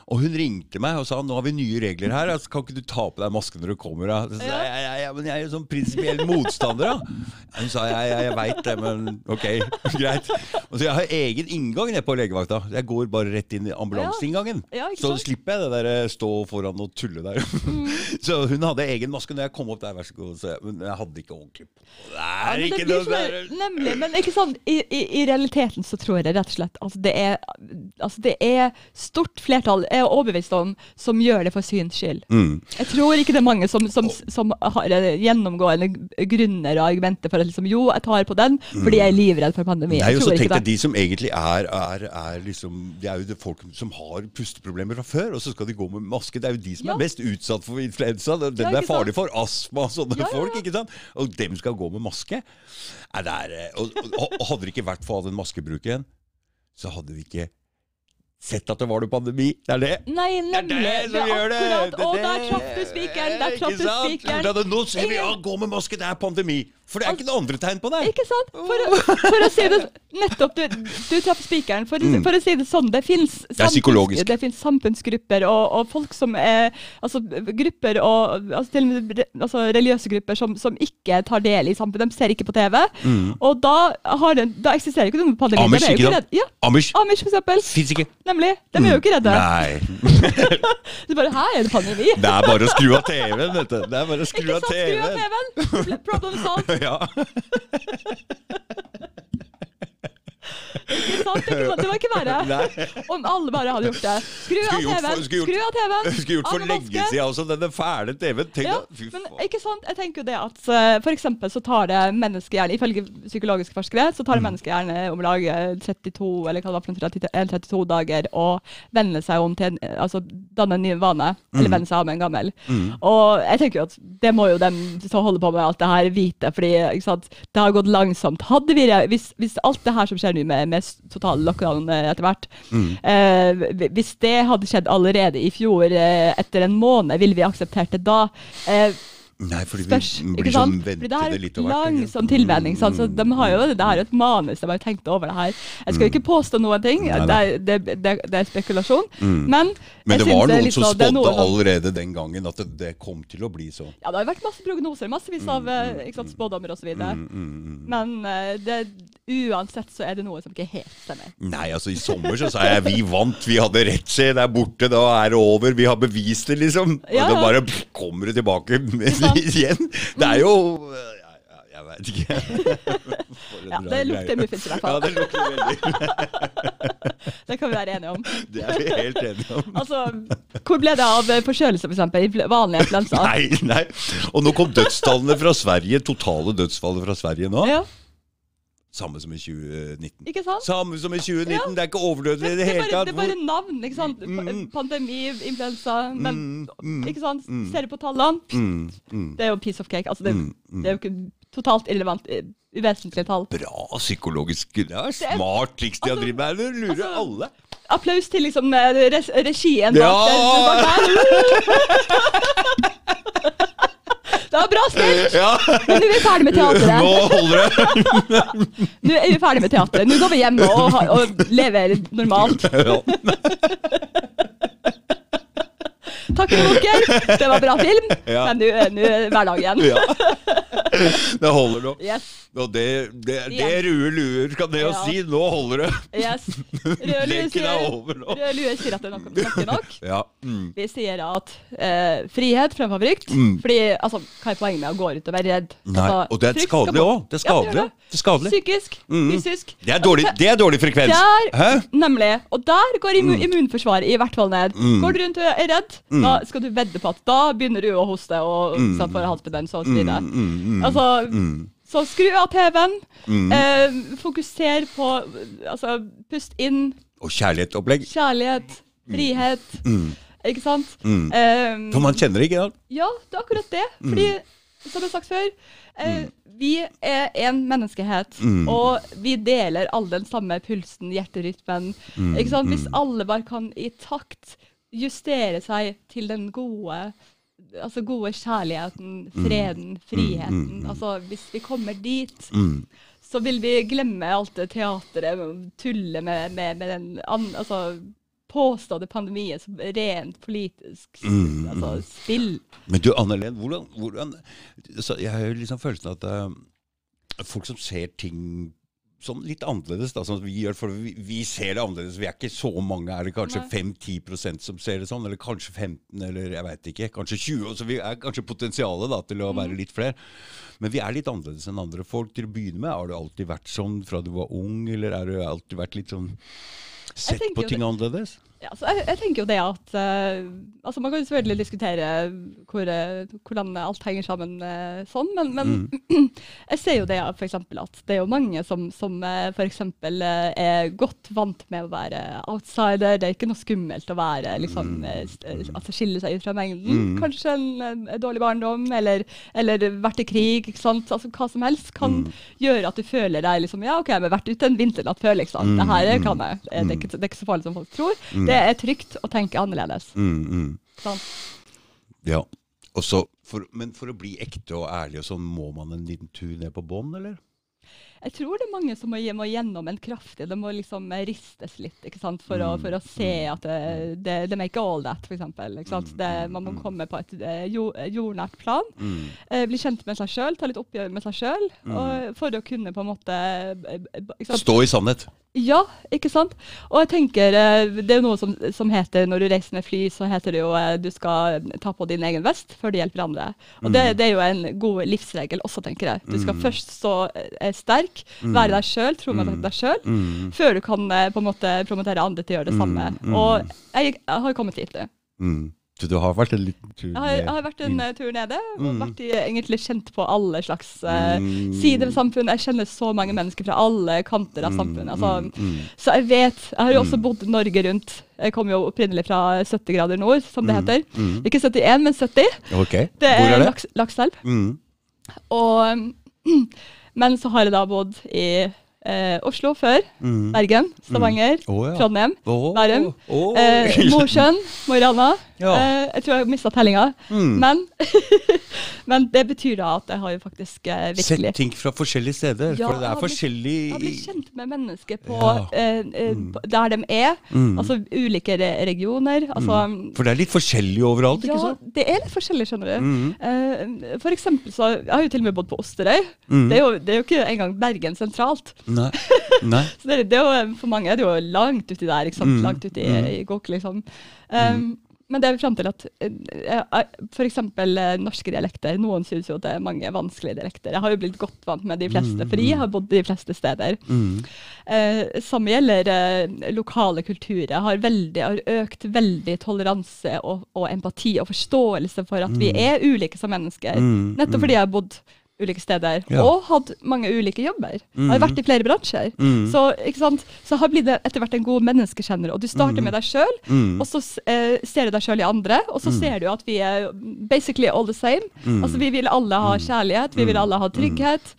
Og hun ringte meg og sa nå har vi nye regler her. Altså, kan ikke du ta på deg masken når du kommer? Da? Så, ja. Ja, ja, men jeg er jo sånn prinsipiell motstander, da. Hun sa ja, ja, jeg veit det, men ok, greit. Og så Jeg har egen inngang nede på legevakta. Jeg går bare rett inn i ambulanseinngangen. så slipper jeg det der eh, stå foran og tulle der. Mm. så hun hadde egen maske når jeg kom opp der, vær så god. Så jeg, men jeg hadde ikke ordentlig på. Det er det ikke noe der. Nemlig. Men ikke sant, i, i, i, realiteten så tror jeg rett og slett altså det er, altså det er stort flertall er overbevist om, som gjør det for syns skyld. Mm. Jeg tror ikke det er mange som, som, som har gjennomgående grunner og argumenter for at liksom, jo, jeg tar på den fordi jeg er livredd for pandemi. Nei, og så tenk deg De som egentlig er, er, er liksom, Det er jo det folk som har pusteproblemer fra før, og så skal de gå med maske. Det er jo de som ja. er mest utsatt for influensa. Den ja, er farlig for astma og sånne ja, folk. ikke sant? Og dem skal gå med maske. Er det, og, og, og hadde det ikke vært for all den maskebruken, så hadde vi ikke sett at det var noe pandemi. Det er det. Nei, nemlig. Det er det som gjør det. det, og der traff du spikeren. Der traff du spikeren. Nå ser vi, ja, gå med maske, det er pandemi. For det er ikke noe andre tegn på det. Ikke sant? For, for å si det Nettopp, du, du traff spikeren. For, mm. for, å si det sånn, det fins samfunnsgrupper og, og, folk som er Altså grupper og altså, til og med altså, religiøse grupper som, som, ikke tar del i samfunnet. De ser ikke på TV. Mm. Og da, har den da eksisterer ikke noen pandemi. Amish, ikke sant? Ja. Amish. Amish, for eksempel. Fins ikke. Nemlig. De er jo ikke redde. Nei. du bare Her er det pandemi. det er bare å skru av TV-en, vet du. Det er bare å skru av TV-en. TV Problem solved. Ja. Ikke sant? Det var ikke verre. Om alle bare hadde gjort det. Skru av TV-en! Skru av TV-en! Skulle gjort for lenge siden også, denne fæle TV-en. Tenk ja, men ikke sant? Jeg tenker jo det at uh, for eksempel så tar det menneskehjerne, ifølge psykologiske forskere, så tar det mm. menneskehjerne om lag 32 eh, eller hva det var 32 dager å venne seg om til altså danne en ny vane, eller mm. venne seg av med en gammel. Mm. Og jeg tenker jo at det må jo dem som holder på med alt det her vite, fordi ikke sant? det har gått langsomt. Hadde vi, hvis, hvis alt det her som skjer nå med, med total lockdown eh, etter hvert. Mm. Eh, hvis det hadde skjedd allerede i fjor, eh, etter en måned, ville vi akseptert det da? Eh, Nei, fordi spørs. vi blir sånn Fordi det vente er det litt og hvert. langsom tilvenning. Sant? Så de har jo, det er jo et manus, de har jo tenkt over det her. Jeg skal jo ikke påstå noen ting, Mm. Det er, det, det, det er spekulasjon. Mm. Men, Men det var er noen litt som sånn- er spådde allerede den gangen at det, det kom til å bli sånn. Ja, det har jo vært masse prognoser, massevis av Mm, eh, ikke sant, spådommer osv. Mm, mm, mm. Men eh, det, uansett så er det noe som ikke helt stemmer. Nei, altså i sommer så sa jeg vi vant, vi hadde rett, se, det er borte, da er det over, vi har bevist det, liksom. Ja, Og da ja. bare pff, kommer det tilbake med, igjen. Det er jo ja, ja, Jeg vet ikke. Ja, Det lukter muffins i hvert fall. Ja, det lukter veldig. Det kan vi være enige om. Det er vi helt enige om. Altså, Hvor ble det av eh, forkjølelse, f.eks.? Vanlig influensa? Nei, nei. Og nå kom dødstallene fra Sverige, totale dødsfallet fra Sverige nå. Ja, Samme som i 2019. ikke sant? Samme som i 2019. Ja. Det er ikke overdødelig i det Det hele tatt. det er bare navn. ikke sant? Mm. Pandemi, influensa men, Mm, mm, Ikke sant? mm. Ser du på tallene? mm, mm, Det er jo piece of cake. altså Det, mm, mm. det er jo ikke totalt irrelevant, eh, uvesentlige tall. Bra psykologisk Det er smart triks de har altså- drevet med. Det lurer altså- alle. Applaus til liksom eh, regien Ja! bak der. Det var bra spilt! Ja, Men nå er vi ferdig med teatret. nå holder det. Nå er vi ferdig med teatret. Nå går vi hjem og, og lever normalt. Ja. Takk for dere. Det var bra film. Ja. Men nå er er hverdagen. Ja. Det holder nå. Yes. Og det, det, det rue luer kan det å Ja. si. Nå holder det. yes. Rød lue Leken er sier, at det er nok, nok, nok. Ja. Mm. Vi sier at eh, frihet fremfor frykt. Mm. Fordi, altså, hva er poenget med å gå ut og være redd? Altså, og det er skadelig òg. Det det er skadelig. Psykisk, Mm. fysisk. Det er dårlig, det er dårlig frekvens. Der, nemlig. Og der går immu immunforsvaret i hvert fall ned. Mm. Går du rundt og er redd, da skal du vedde på at da begynner du å hoste og Mm. mm. får halsbetennelse og så Mm, videre. mm, mm, Altså, mm, så skru av TV-en. mm. Eh, fokuser på Altså, pust inn. Og kjærlighetsopplegg. Kjærlighet. Frihet. Mm, Ikke sant? mm. Eh, For man kjenner det ikke, da. ja, det er akkurat det. Fordi, som jeg har sagt før, eh, vi er en menneskehet, Mm. og vi deler alle den samme pulsen, hjerterytmen. Mm, sant? Hvis mm. alle bare kan i takt justere seg til den gode Altså gode kjærligheten, freden, friheten. mm, mm. Altså Hvis vi kommer dit, Mm. så vil vi glemme alt det teatret, tulle med, med, med den altså, påståtte pandemien som rent politisk Mm, altså, spill. Men du, Anne-Len, hvordan, hvordan så Jeg har jo liksom følelsen at uh, folk som ser ting sånn litt annerledes, da, sånn vi gjør, vi, vi ser det annerledes. Vi er ikke så mange. Er det kanskje 5-10 som ser det sånn? Eller kanskje 15, eller jeg veit ikke. Kanskje 20. Så vi er kanskje potensialet da, til å Mm. være litt flere. Men vi er litt annerledes enn andre folk. Til å begynne med, har du alltid vært sånn fra du var ung, eller har du alltid vært litt sånn Sett på ting annerledes? Ja, så jeg, jeg tenker jo det at uh, altså Man kan jo selvfølgelig diskutere hvor, eh, hvordan alt henger sammen uh, sånn, men, men Mm. jeg ser jo det for eksempel at det er jo mange som, som f.eks. Er godt vant med å være outsider. Det er ikke noe skummelt å være liksom, mm. altså skille seg ut fra mengden. Mm. Kanskje en, en dårlig barndom, eller, eller vært i krig. ikke sant? Altså Hva som helst kan Mm. gjøre at du føler deg liksom Ja, OK, jeg har vært ute en vinternatt før, liksom. Mm, Det her mm, kan jeg. Det er, mm. ikke, det er ikke så farlig som folk tror. Mm. Det er trygt å tenke annerledes. Mm, mm. Sant? Ja. For, men for å bli ekte og ærlig, og sånn, må man en liten tur ned på bånn, eller? Jeg tror det er mange som må, må gjennom en kraftig Det må liksom ristes litt ikke sant? For, å, Mm, for å se at det, det, det make all that, f.eks. Man må komme på et eh, jo, jordnært plan. Mm. Eh, bli kjent med seg sjøl, ta litt oppgjør med seg sjøl. Mm. For å kunne på en måte eh, eh, ikke sant? Stå i sannhet. Ja, ikke sant? Og jeg tenker, eh, Det er jo noe som, som heter når du reiser med fly, så heter det jo eh, du skal ta på din egen vest før du hjelper andre. Og det, det er jo en god livsregel også, tenker jeg. Du skal Mm. først stå eh, sterk, være deg sjøl, tro på Mm. deg sjøl, Mm. før du kan eh, på en måte promotere andre til å gjøre det samme. Mm, mm. Og jeg, jeg har kommet dit. jeg. Mm. Så du har vært en liten tur Jeg jeg har vært en eh, tur nede og Mm. vært i, egentlig kjent på alle slags Mm. sider ved samfunnet. Jeg kjenner så mange mennesker fra alle kanter av samfunnet. Altså, Mm, mm, Så jeg vet Jeg har jo også Mm. bodd Norge rundt. Jeg kom jo opprinnelig fra 70 grader nord, som det Mm. heter. mm. Ikke 71, men 70. Ok. Det Hvor er, er det? Laks, Lakselv. Mm. Og Men så har jeg da bodd i eh, Oslo før. Mm. Bergen, Stavanger, Å, ja. Trondheim, Å, Oh, oh. eh, Mosjøen, Mo i Rana, Ja. Uh, jeg tror jeg mista tellinga. Mm. Men, men det betyr da at jeg har jo faktisk eh, Sett ting fra forskjellige steder. Ja, for det er forskjellig Jeg har blitt kjent med mennesker på, Ja. eh, Mm. der de er. Mm. Altså ulike regioner. Altså, For det er litt forskjellig overalt, ja, det er litt forskjellig, skjønner du. Mm. For eksempel så Jeg har jo til og med bodd på Osterøy. Mm. Det, er jo, det er jo ikke engang Bergen sentralt. Nei. Nei. Så det, det er jo, for mange er det jo langt uti der? Mm. langt uti Mm. i Gokk, liksom. Um, Men det er frem til at uh, f.eks. Uh, norske dialekter. Noen syns jo det er mange vanskelige dialekter. Jeg har jo blitt godt vant med de fleste, Mm. fordi jeg har bodd de fleste steder. Mm. Eh, samme gjelder eh, lokale kulturer. Har, veldig, har økt veldig toleranse og, og empati og forståelse for at vi Mm. er ulike som mennesker. Mm. Nettopp fordi jeg har bodd ulike steder Ja. og hatt mange ulike jobber. Mm. har vært i flere bransjer. Mm. Så, så har blitt etter hvert en god menneskekjenner. Og du starter Mm. med deg sjøl, Mm. og så eh, ser du deg sjøl i andre, og så Mm. ser du at vi er basically all the same. Mm. Altså Vi vil alle ha kjærlighet, vi vil alle ha trygghet.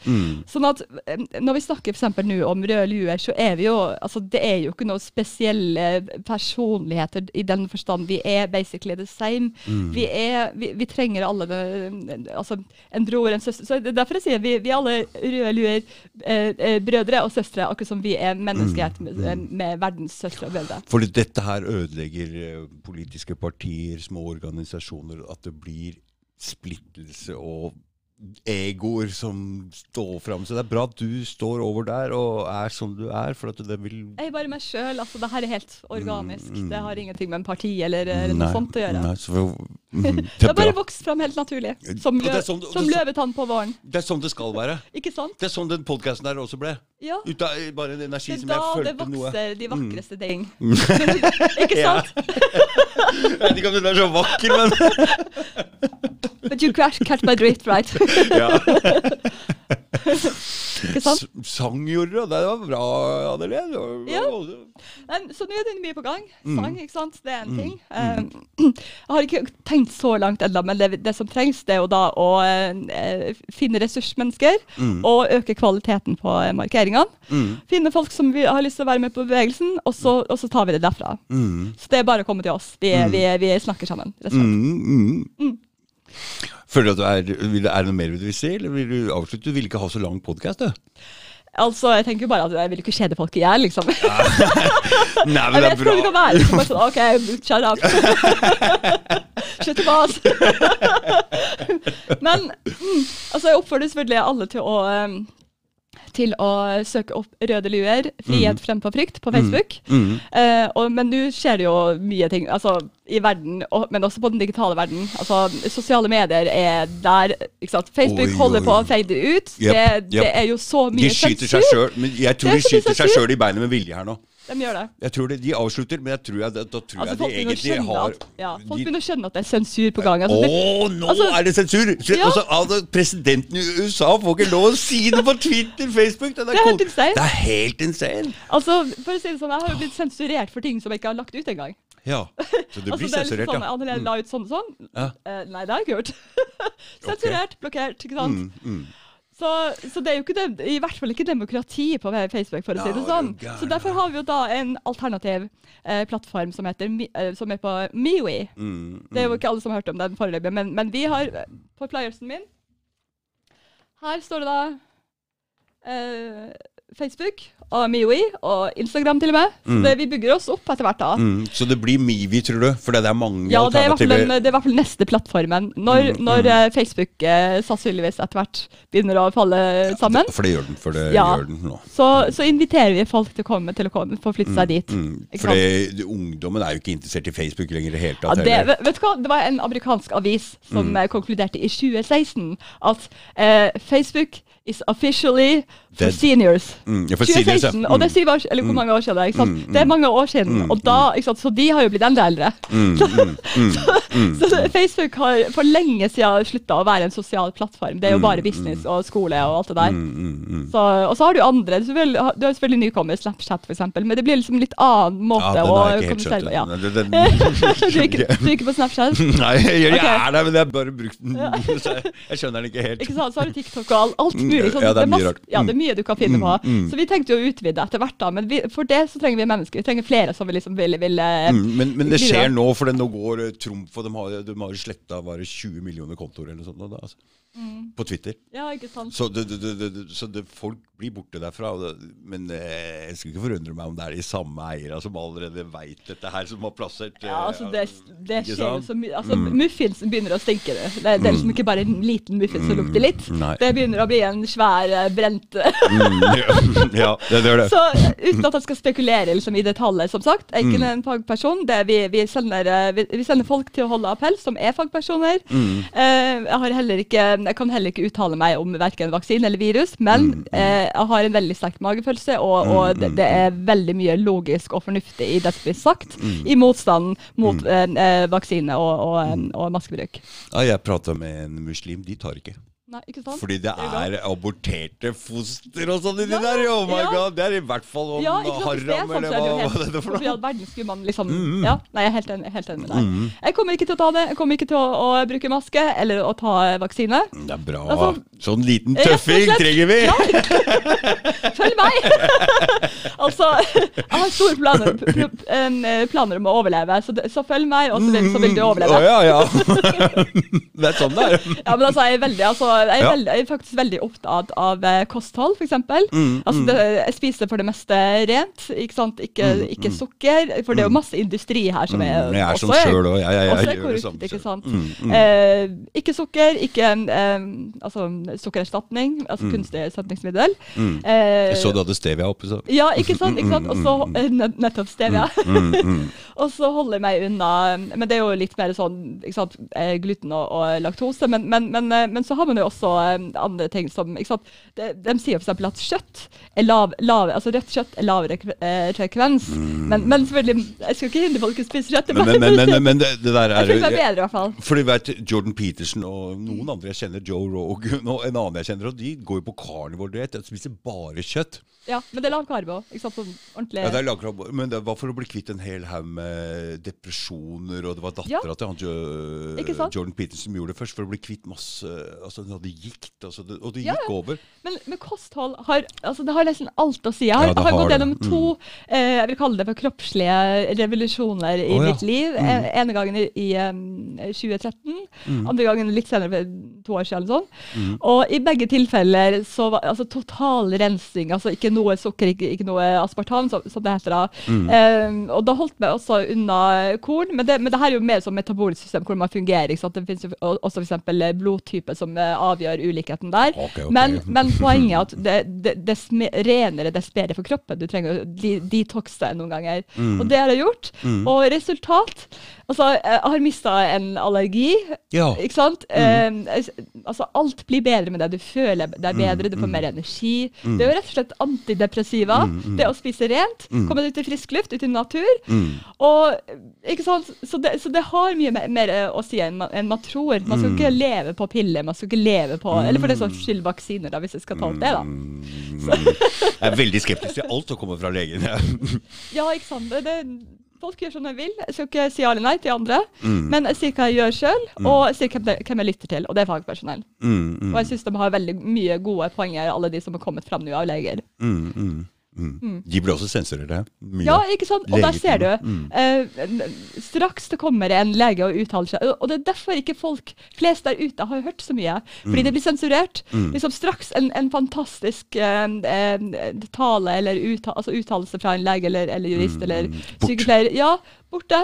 Sånn at eh, Når vi snakker eksempel nå om røde luer, så er vi jo altså Det er jo ikke noen spesielle personligheter i den forstand. Vi er basically the same. Vi, er, vi, vi trenger alle det, altså en bror, en søster. Så det er derfor jeg sier vi, vi er alle røde luer, eh, eh, brødre og søstre, akkurat som vi er menneskehet med, Mm. med verdens søstre og brødre. For dette her ødelegger eh, politiske partier, små organisasjoner, at det blir splittelse og egoer som står fram. Så det er bra at du står over der og er som du er, for at det vil Jeg er bare meg sjøl. Altså, det her er helt organisk. Mm, mm. Det har ingenting med en parti eller, eller noe sånt å gjøre. Nei, så, mm, Det det, har er bare vokst fram helt naturlig. Som, det er lø sånn- som det er sånn- løvetann på våren. det er sånn det skal være. Ikke sant? Det er sånn den podkasten her også ble. Ja. Ut av eh, bare en energi Det er som da jeg det følte noe vokser de Mm. vakreste ting. Ikke sant? Jeg vet ikke om den er så vakker, men But you catch my drift, right? Ikke sant? S- Sang gjorde du, det var bra, Anneli. Ja. så nå er det mye på gang. Mm. Sang, ikke sant. Det er en Mm. ting. Um, jeg har ikke tenkt så langt ennå, men det, det som trengs, det er jo da å eh, finne ressursmennesker Mm. og øke kvaliteten på eh, markeringene. Mm. Finne folk som har lyst til å være med på bevegelsen, og så, og så tar vi det derfra. Mm. Så det er bare å komme til oss. Vi, Mm. vi, vi snakker sammen. rett og slett. Føler du at du er, vil, er det noe mer du vil si, eller vil du avslutte? Du vil ikke ha så lang podkast, du? Altså, jeg tenker jo bare at jeg vil ikke kjede folk i hjel, liksom. Nei, Jeg vet hvordan det kan være. Så sånn, OK, shut up. Slutt å mase. Men mm, altså, jeg oppfordrer selvfølgelig alle til å um, til å søke opp Røde luer, frihet fremfor frykt, på Facebook. Mm. Eh, og, men nå skjer det jo mye ting altså, i verden, og, men også på den digitale verden. Altså, Sosiale medier er der. Facebook Oi, holder oi, på å fade ut. Yep, det, yep. det er jo så mye De skyter seg sensur. sjøl, jeg tror de skyter seg sensur. sjøl i beinet med vilje her nå. De gjør det. Jeg tror det, De avslutter, men jeg tror jeg, da, da tror Altså, jeg de egentlig har at, ja, folk begynner å skjønne at det er sensur på gang. Altså, å, nå altså- er det sensur! Se, Ja. altså, altså, presidenten i USA får ikke lov å si det på Twitter, Facebook! Det er, Det er helt insane. Det er helt insane! altså, for å si det sånn, Jeg har jo blitt sensurert for ting som jeg ikke har lagt ut engang. Ja, Så du Altså, blir det er liksom sensurert, sånn, ja. Anneli la ut sånn og sånn. Ja. Uh, nei, det har jeg ikke gjort. Sensurert, blokkert, ikke sant. Mm, mm. Så, så det er jo ikke dem, i hvert fall ikke demokrati på Facebook, for å si det sånn. Så derfor har vi jo da en alternativ eh, plattform som, heter, eh, som er på Miwi. Mm, Det er jo mm. ikke alle som har hørt om den foreløpig, men, men vi har på flyersen min Her står det da eh, Facebook og Miwi og Instagram til og med. Så Mm. det, vi bygger oss opp etter hvert da. Mm, så det blir MeWe, tror du? For det er mange Ja, er, alternativer. Ja, det er i hvert fall neste plattformen. Når, Mm, når mm. eh, Facebook eh, sannsynligvis etter hvert begynner å falle sammen, For det gjør den. For det Ja. gjør den nå. så, så inviterer vi folk til å komme til å komme, få flytte seg dit. Mm, for ungdommen er jo ikke interessert i Facebook lenger i det hele Ja, det, vet du hva? det var en amerikansk avis som Mm. eh, konkluderte i 2016 at eh, Facebook is officially for Dead. seniors. Mm, ja, for seniors, ja. 2016, og det er syv år, eller hvor Mm. mange år siden det ikke sant? Mm, Det er mm. mange år siden, Mm, og da, ikke sant? så de har jo blitt enda eldre. Mm, mm, mm, mm, Så Facebook har for lenge siden slutta å være en sosial plattform. Det er jo Mm, bare business og skole og alt det der. mm, mm, mm. Så, og så har du andre. Du, vil, du har selvfølgelig nykommer, Snapchat f.eks., men det blir liksom litt annen måte Ja, å kommunisere på. Ja. Du, ikke, du er ikke på Snapchat? Nei, jeg, jeg okay. der, men jeg har bare brukt den. jeg skjønner den ikke helt. Ikke sant? Så har du TikTok og alt mulig mulig. Sånn, Ja, det er mye rart. Ja, det er mye du kan finne Mm, på. mm. Så vi tenkte jo å utvide etter hvert, da. Men vi, for det så trenger vi mennesker. Vi trenger flere som vil liksom vil, vil eh, Mm, men, men det skjer nå, for det nå går eh, Trumf og de har, de har sletta bare 20 millioner kontoer eller noe sånt. Da, altså. Mm. På Twitter. Ja, ikke sant. Så, det, det, det, så det, folk blir borte derfra. men eh, jeg skulle ikke forundre meg om det er de samme eierne som allerede veit dette her, som har plassert eh, Ja, altså det, det skjer jo så mye. Altså, Mm. Muffins begynner å stinke. Det, det, er liksom ikke bare en liten muffins som lukter litt. Nei. Det begynner å bli en svær eh, brent Mm, ja, det, gjør det. Så eh, uten at jeg skal spekulere liksom, i detaljer, som sagt. Jeg er ikke Mm. en fagperson. Det er vi, vi, sender, eh, vi, vi sender folk til å holde appell, som er fagpersoner. Mm. Eh, jeg, har heller ikke, jeg kan heller ikke uttale meg om verken vaksine eller virus, men Mm, eh, jeg har en veldig sterk magefølelse, og, og det, det er veldig mye logisk og fornuftig i det som blir sagt, Mm. i motstand mot eh, eh, vaksine og, og, Mm. og maskebruk. Ja, jeg prata med en muslim, de tar ikke. Nei, ikke sant? Fordi det Er det er aborterte foster og sånn inni Ja, der! Oh my ja. god! Det er i hvert fall om Ja, det haram, eller er det hva, hva helt, er det for noe? verden skulle man liksom Mm, mm. Ja, nei, jeg er helt enig, helt enig med deg. Mm. Jeg kommer ikke til å ta det. Jeg kommer ikke til å, å bruke maske eller å ta vaksine. Det er bra. Altså, sånn liten tøffing trenger vi! Følg meg! altså, jeg har store planer, pl pl em, planer om å overleve, så, så følg meg, og så vil, så vil du Å overleve. ja, ja. det er sånn det er. Ja, men altså, jeg er, veldig, altså, jeg er, veldig, jeg er faktisk veldig opptatt av eh, kosthold, f.eks. Mm, Altså, mm. det, jeg spiser for det meste rent, ikke sant? Ikke, Mm, ikke mm. sukker. For det er jo masse industri her som er jeg er som sjøl òg. Jeg, jeg, jeg, gjør det samme ikke sant? Eh, ikke sukker, ikke eh, altså, sukkererstatning, altså kunstig erstatningsmiddel. Eh, Jeg så du hadde stevia oppe, så. ja, ikke sant? ikke sant? Og så nett- nettopp stevia. Og så holder jeg meg unna Men det er jo litt mer sånn ikke sant? eh, gluten og, og laktose. Men, men, men, eh, men så har man jo også um, andre ting som? De, de sier f.eks. at kjøtt er lav, lav, altså rødt kjøtt er lavere eh, frekvens. Men, men selvfølgelig, jeg skal ikke hindre folk i å spise kjøtt. Mm. Men, men, men, men, det, det der er bedre, i hvert fall. Fordi vet, Jordan Peterson og noen andre jeg kjenner, Joe Rogan og en annen jeg kjenner, og de går jo på carnivore-diett. De spiser bare kjøtt. Ja, men det er lav karbo. Ikke sant? Sånn ordentlig Ja, det er laget, men det var for å bli kvitt en hel haug med depresjoner, og det var Ja. dattera til han Jo- Jordan Peterson som gjorde det først, for å bli kvitt masse Altså, hun hadde gikt, altså, det, og det Ja, gikk over. Men, men kosthold har, altså det har nesten alt å si. Jeg har, Ja, har gått gjennom to eh, jeg vil kalle det for kroppslige revolusjoner i oh, ja. mitt liv. En, ene gangen i, i um, 2013, andre gangen litt senere, for to år siden. Sånn. Mm. Og i begge tilfeller så var altså total rensing. altså Ikke noe sukker, ikke, ikke noe aspartam, som, som det heter. da. Mm. Um, og da holdt vi også unna korn. Men det, men det her er jo mer som metabolisk system, hvor man fungerer. ikke sant? Det finnes jo også f.eks. blodtype som eh, avgjør ulikheten der. Okay, okay. Men, men poenget er at det, det, dess renere, dess bedre for kroppen. Du trenger å de, detoxe noen ganger. Mm. Og det har jeg gjort. Og resultat Altså, jeg har mista en allergi. Ja. Ikke sant? Mm. Eh, altså, alt blir bedre med det. Du føler deg bedre, du får mer energi. Mm. Det er jo rett og slett antidepressiva. Det å spise rent, komme deg ut i frisk luft, ut i natur. Mm. Og, ikke sant? Så, det, så det har mye mer, mer å si enn man, enn man tror. Man skal ikke leve på piller, man skal ikke leve på Eller for det saks skyld vaksiner, da, hvis jeg skal ta opp det, da. Så. Jeg er veldig skeptisk til alt som kommer fra legen. Ja, ikke sant. Det, det, folk gjør som de vil. Jeg skal ikke si ja eller nei til andre. Mm. Men jeg sier hva jeg gjør sjøl, og jeg sier hvem, jeg lytter til. Og det er fagpersonell. Mm, mm, Og jeg syns de har veldig mye gode poenger, alle de som har kommet fram nå av leger. mm, mm, mm. De ble også sensurert. Mye. Ja, ikke sant? Og der ser du. Mm. eh, straks det kommer en lege og uttaler seg, og det er derfor ikke folk flest der ute har hørt så mye. Fordi det blir sensurert. Liksom Straks en, en fantastisk eh, eh, tale eller uttale, altså uttalelse fra en lege eller, eller jurist eller sykepleier Ja, borte.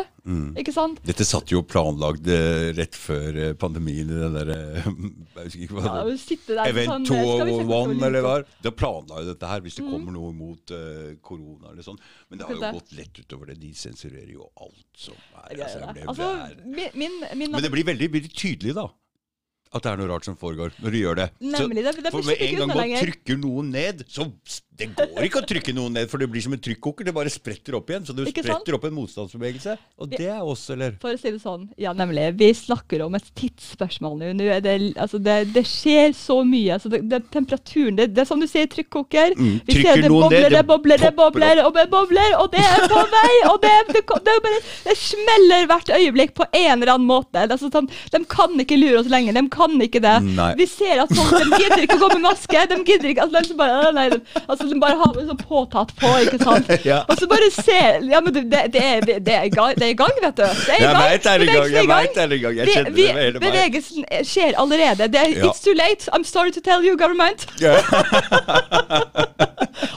Ikke sant? Dette satt jo planlagd eh, rett før eh, pandemien i den derre Jeg husker ikke hva Ja, det der Event sånn, eh, skal vi sette på 201 lyd eller hva. Da planla jo dette her hvis det kommer noe mot uh, korona eller sånn. Men det har jo gått lett utover det. De sensurerer jo alt som er. Ja, Altså, jeg ble, Altså, min, min, min Men det blir veldig, veldig tydelig, da. At det er noe rart som foregår, når du gjør det. Nemlig, det- det for med en gang man trykker noen ned, så det går ikke å trykke noen ned, for det blir som en trykkoker. Det bare spretter opp igjen. Så du Ikke sant? spretter opp en motstandsbevegelse. Og det er oss, eller? For å si det sånn, ja nemlig. Vi snakker om et tidsspørsmål nå. er det, altså det, det skjer så mye. Altså det, temperaturen det, er som du sier, trykkoker. Mm, Vi ser det bobler, ned, det bobler, det bobler, og det bobler, og det er på vei! Og det, det, det, bare, det smeller hvert øyeblikk på en eller annen måte. Altså sånn, de kan ikke lure oss lenger. De kan ikke det. Nei. Vi ser at folk de gidder ikke å gå med maske. De gidder ikke, altså, de, bare, nei, de, altså, de bare har det sånn påtatt på, ikke sant. Ja. Og så bare se Ja, men det, det, er, det, er i gang, det er i gang, vet du. Det er i Jeg gang. veit det er i gang. Jeg veit det er i gang. Jeg kjenner vi, det med bevegelsen skjer allerede. Det er, Ja. It's too late. I'm sorry to tell you, government. Yeah.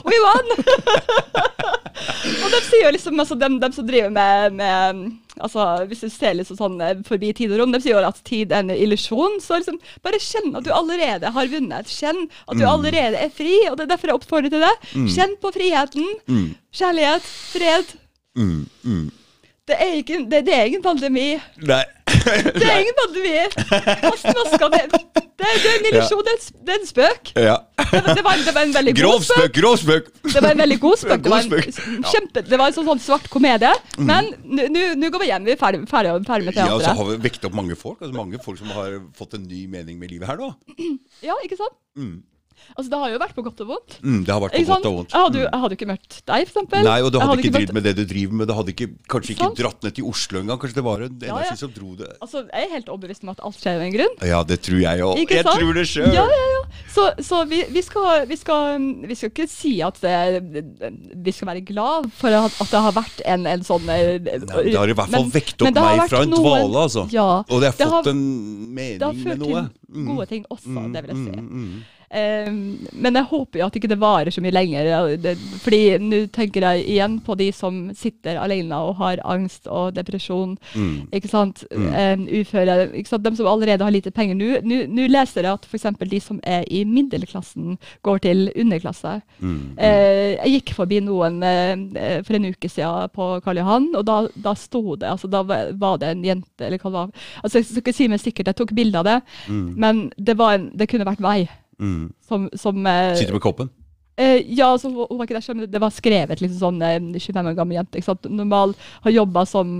We won! og de sier jo liksom, altså, dem, de som driver med, med altså, Hvis du ser litt sånn eh, forbi tid og rom, de sier jo at tid er en illusjon. Så liksom, bare kjenn at du allerede har vunnet. Kjenn at du Mm. allerede er fri. Og det er derfor jeg oppfordrer til det. Kjenn på friheten. Mm. Kjærlighet. Fred. Mm, mm. Det er, ikke, det, det er ingen pandemi. Nei. Det er ingen maska. Det, det, det er en illusjon. Det er en det er en spøk. Ja. Det var, det var, det var en veldig Grov god spøk. grov spøk! Det var en veldig god spøk. Det var en kjempe, det var en sånn, sånn svart komedie. Men nå- går vi hjem. Vi er ferdig, ferdig, ferdig med Ja, og så har vi vekket opp mange folk. Altså mange folk som har fått en ny mening med livet her nå. Ja, ikke sant? Mm. Altså, det har jo vært på godt og vondt. Mm, det har vært på Ikke sant? godt og vondt. Jeg hadde, jo, jeg hadde jo ikke møtt deg, eksempel. Nei, og du hadde, hadde ikke drevet med det du driver med. Du hadde ikke, kanskje ikke sånn? dratt ned til Oslo engang. Kanskje det var en energi ja. som dro det. Altså, jeg er helt overbevist om at alt skjer av en grunn. Ja, det tror jeg òg. Jeg sant? tror det sjøl. Ja, ja, ja. Så, så vi, vi, skal, vi, skal, vi skal ikke si at det, vi skal være glad for at, det har vært en, en sånn eh, Nei, det har i hvert fall vekt opp meg fra en noen- dvale, altså. Ja, Og det har det fått har- en det har ført til gode ting også, Mm, det vil jeg si. mm, mm. Ehm, men jeg håper jo at ikke det varer så mye lenger. fordi nå tenker jeg igjen på de som sitter alene og har angst og depresjon. Mm. Ikke sant? Mm. Ehm, uføre. Ikke sant? De som allerede har lite penger. Nå- leser jeg at f.eks. de som er i middelklassen, går til underklasse. Mm. Eh, jeg gikk forbi noen eh, for en uke siden på Karl Johan, og da, da sto det altså Da var det en jente eller hva det var. Altså, jeg skal ikke si meg sikkert, jeg tok bilde av det, Mm. men det, var en, det kunne vært meg. Mm. Som, som eh, Sitter med koppen? eh, Ja, altså, hun var ikke der selv, men det var skrevet liksom sånn eh, 25 år gammel jente. Ikke sant? Normal, har jobba som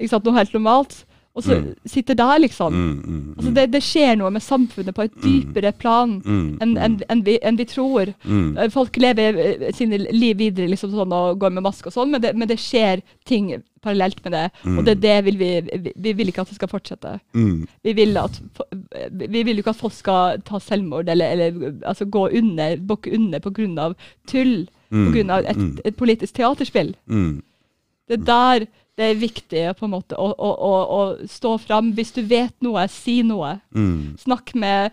ikke sant? noe helt normalt, og så Mm. sitter der, liksom. Mm, mm, Altså, mm. det, det skjer noe med samfunnet på et dypere plan Mm, enn en, en vi, en vi tror. mm. Folk lever eh, sine liv videre liksom sånn, og går med maske og sånn, men det, men det skjer ting parallelt med det. Og det er det vil vi, vi Vi vil ikke at det skal fortsette. Mm. Vi vil, at, vi vil ikke at folk skal ta selvmord eller, eller altså, gå under, bukke under pga. tull. Mm, Pga. Et, mm. et politisk teaterspill. Mm. Det er der det er viktig på en måte å, å, å, å stå fram. Hvis du vet noe, si noe. Mm. Snakk med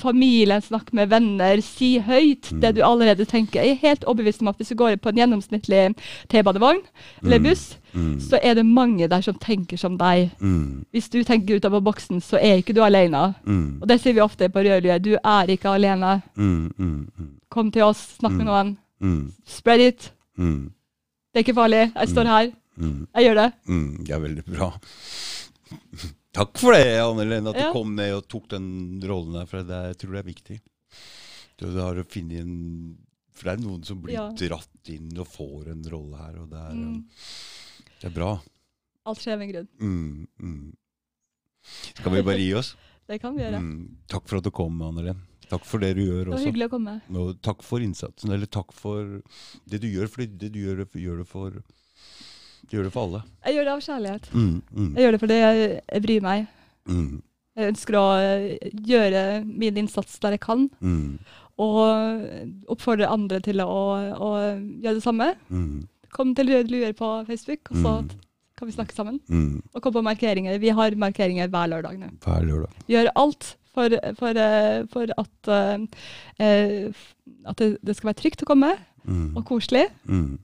familien, snakk med venner. Si høyt det du allerede tenker. Jeg er helt overbevist om at hvis du går på en gjennomsnittlig T-banevogn eller buss, Mm. så er det mange der som tenker som deg. Mm. Hvis du tenker utover boksen, så er ikke du alene. Mm. Og det sier vi ofte på Rødlue. Du er ikke alene. Mm. Mm. Mm. Kom til oss, snakk med Mm. noen. Mm. Spread it. Mm. Det er ikke farlig. Jeg står her. Mm. Jeg gjør det. Mm. Det er veldig bra. Takk for det, Anne Lene, at Ja. du kom ned og tok den rollen der. For det, er- jeg tror det er viktig. Du har å finne en For det er noen som blir Ja. dratt inn og får en rolle her, og det er, Mm. det er bra. Alt skjer med en grunn. Mm. Mm. Skal vi bare gi oss? Det kan vi gjøre. Mm. Takk for at du kom, Anne Lene. Takk for det du gjør også. Det var også. hyggelig å komme. Og takk for innsatsen, eller takk for det du gjør, for det du gjør, gjør det for Du gjør det for alle. Jeg gjør det av kjærlighet. Mm, mm, Jeg gjør det fordi jeg, jeg bryr meg. mm, Jeg ønsker å eh, gjøre min innsats der jeg kan, mm, og oppfordre andre til å, å gjøre det samme. mm, Kom til Røde luer på Facebook, og så Mm. kan vi snakke sammen. mm. Og kom på markeringer. Vi har markeringer hver lørdag nå. Hver lørdag. Gjør alt for, for, eh, for at, uh, at det, skal være trygt å komme, Mm, og koselig. mm,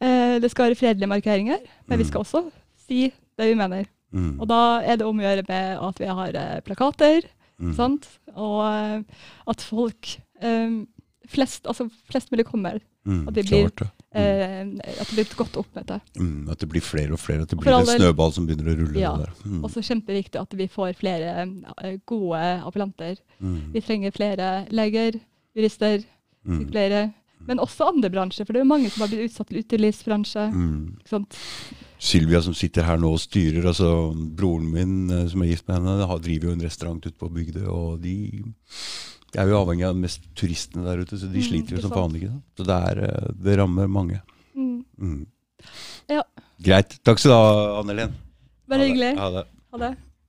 det skal være fredelige markeringer, men vi Mm. skal også si det vi mener. mm, Og da er det om å gjøre med at vi har eh, plakater, mm, sant? og eh, at folk eh, flest, altså flest mulig kommer. mm, at det blir- klart det. eh, at det blir et godt oppmøte. Mm, at det blir flere og flere. At det blir en snøball som begynner å rulle. Ja. Der. Mm, Og så kjempeviktig at vi får flere eh, gode appellanter. mm, Vi trenger flere leger, jurister, mm, sykepleiere. Men også andre bransjer, for det er jo mange som har blitt utsatt til utelivsbransje. Mm. Sylvia som sitter her nå og styrer, altså broren min eh, som er gift med henne, driver jo en restaurant ute på bygda, og de er jo avhengig av mest turistene der ute, så de Mm, sliter jo som faen. sant? Så det, er, eh, det rammer mange. Mm. Mm. Ja. Greit. Takk skal du ha, Anne Helen. Bare hyggelig. Ha det. Ha det.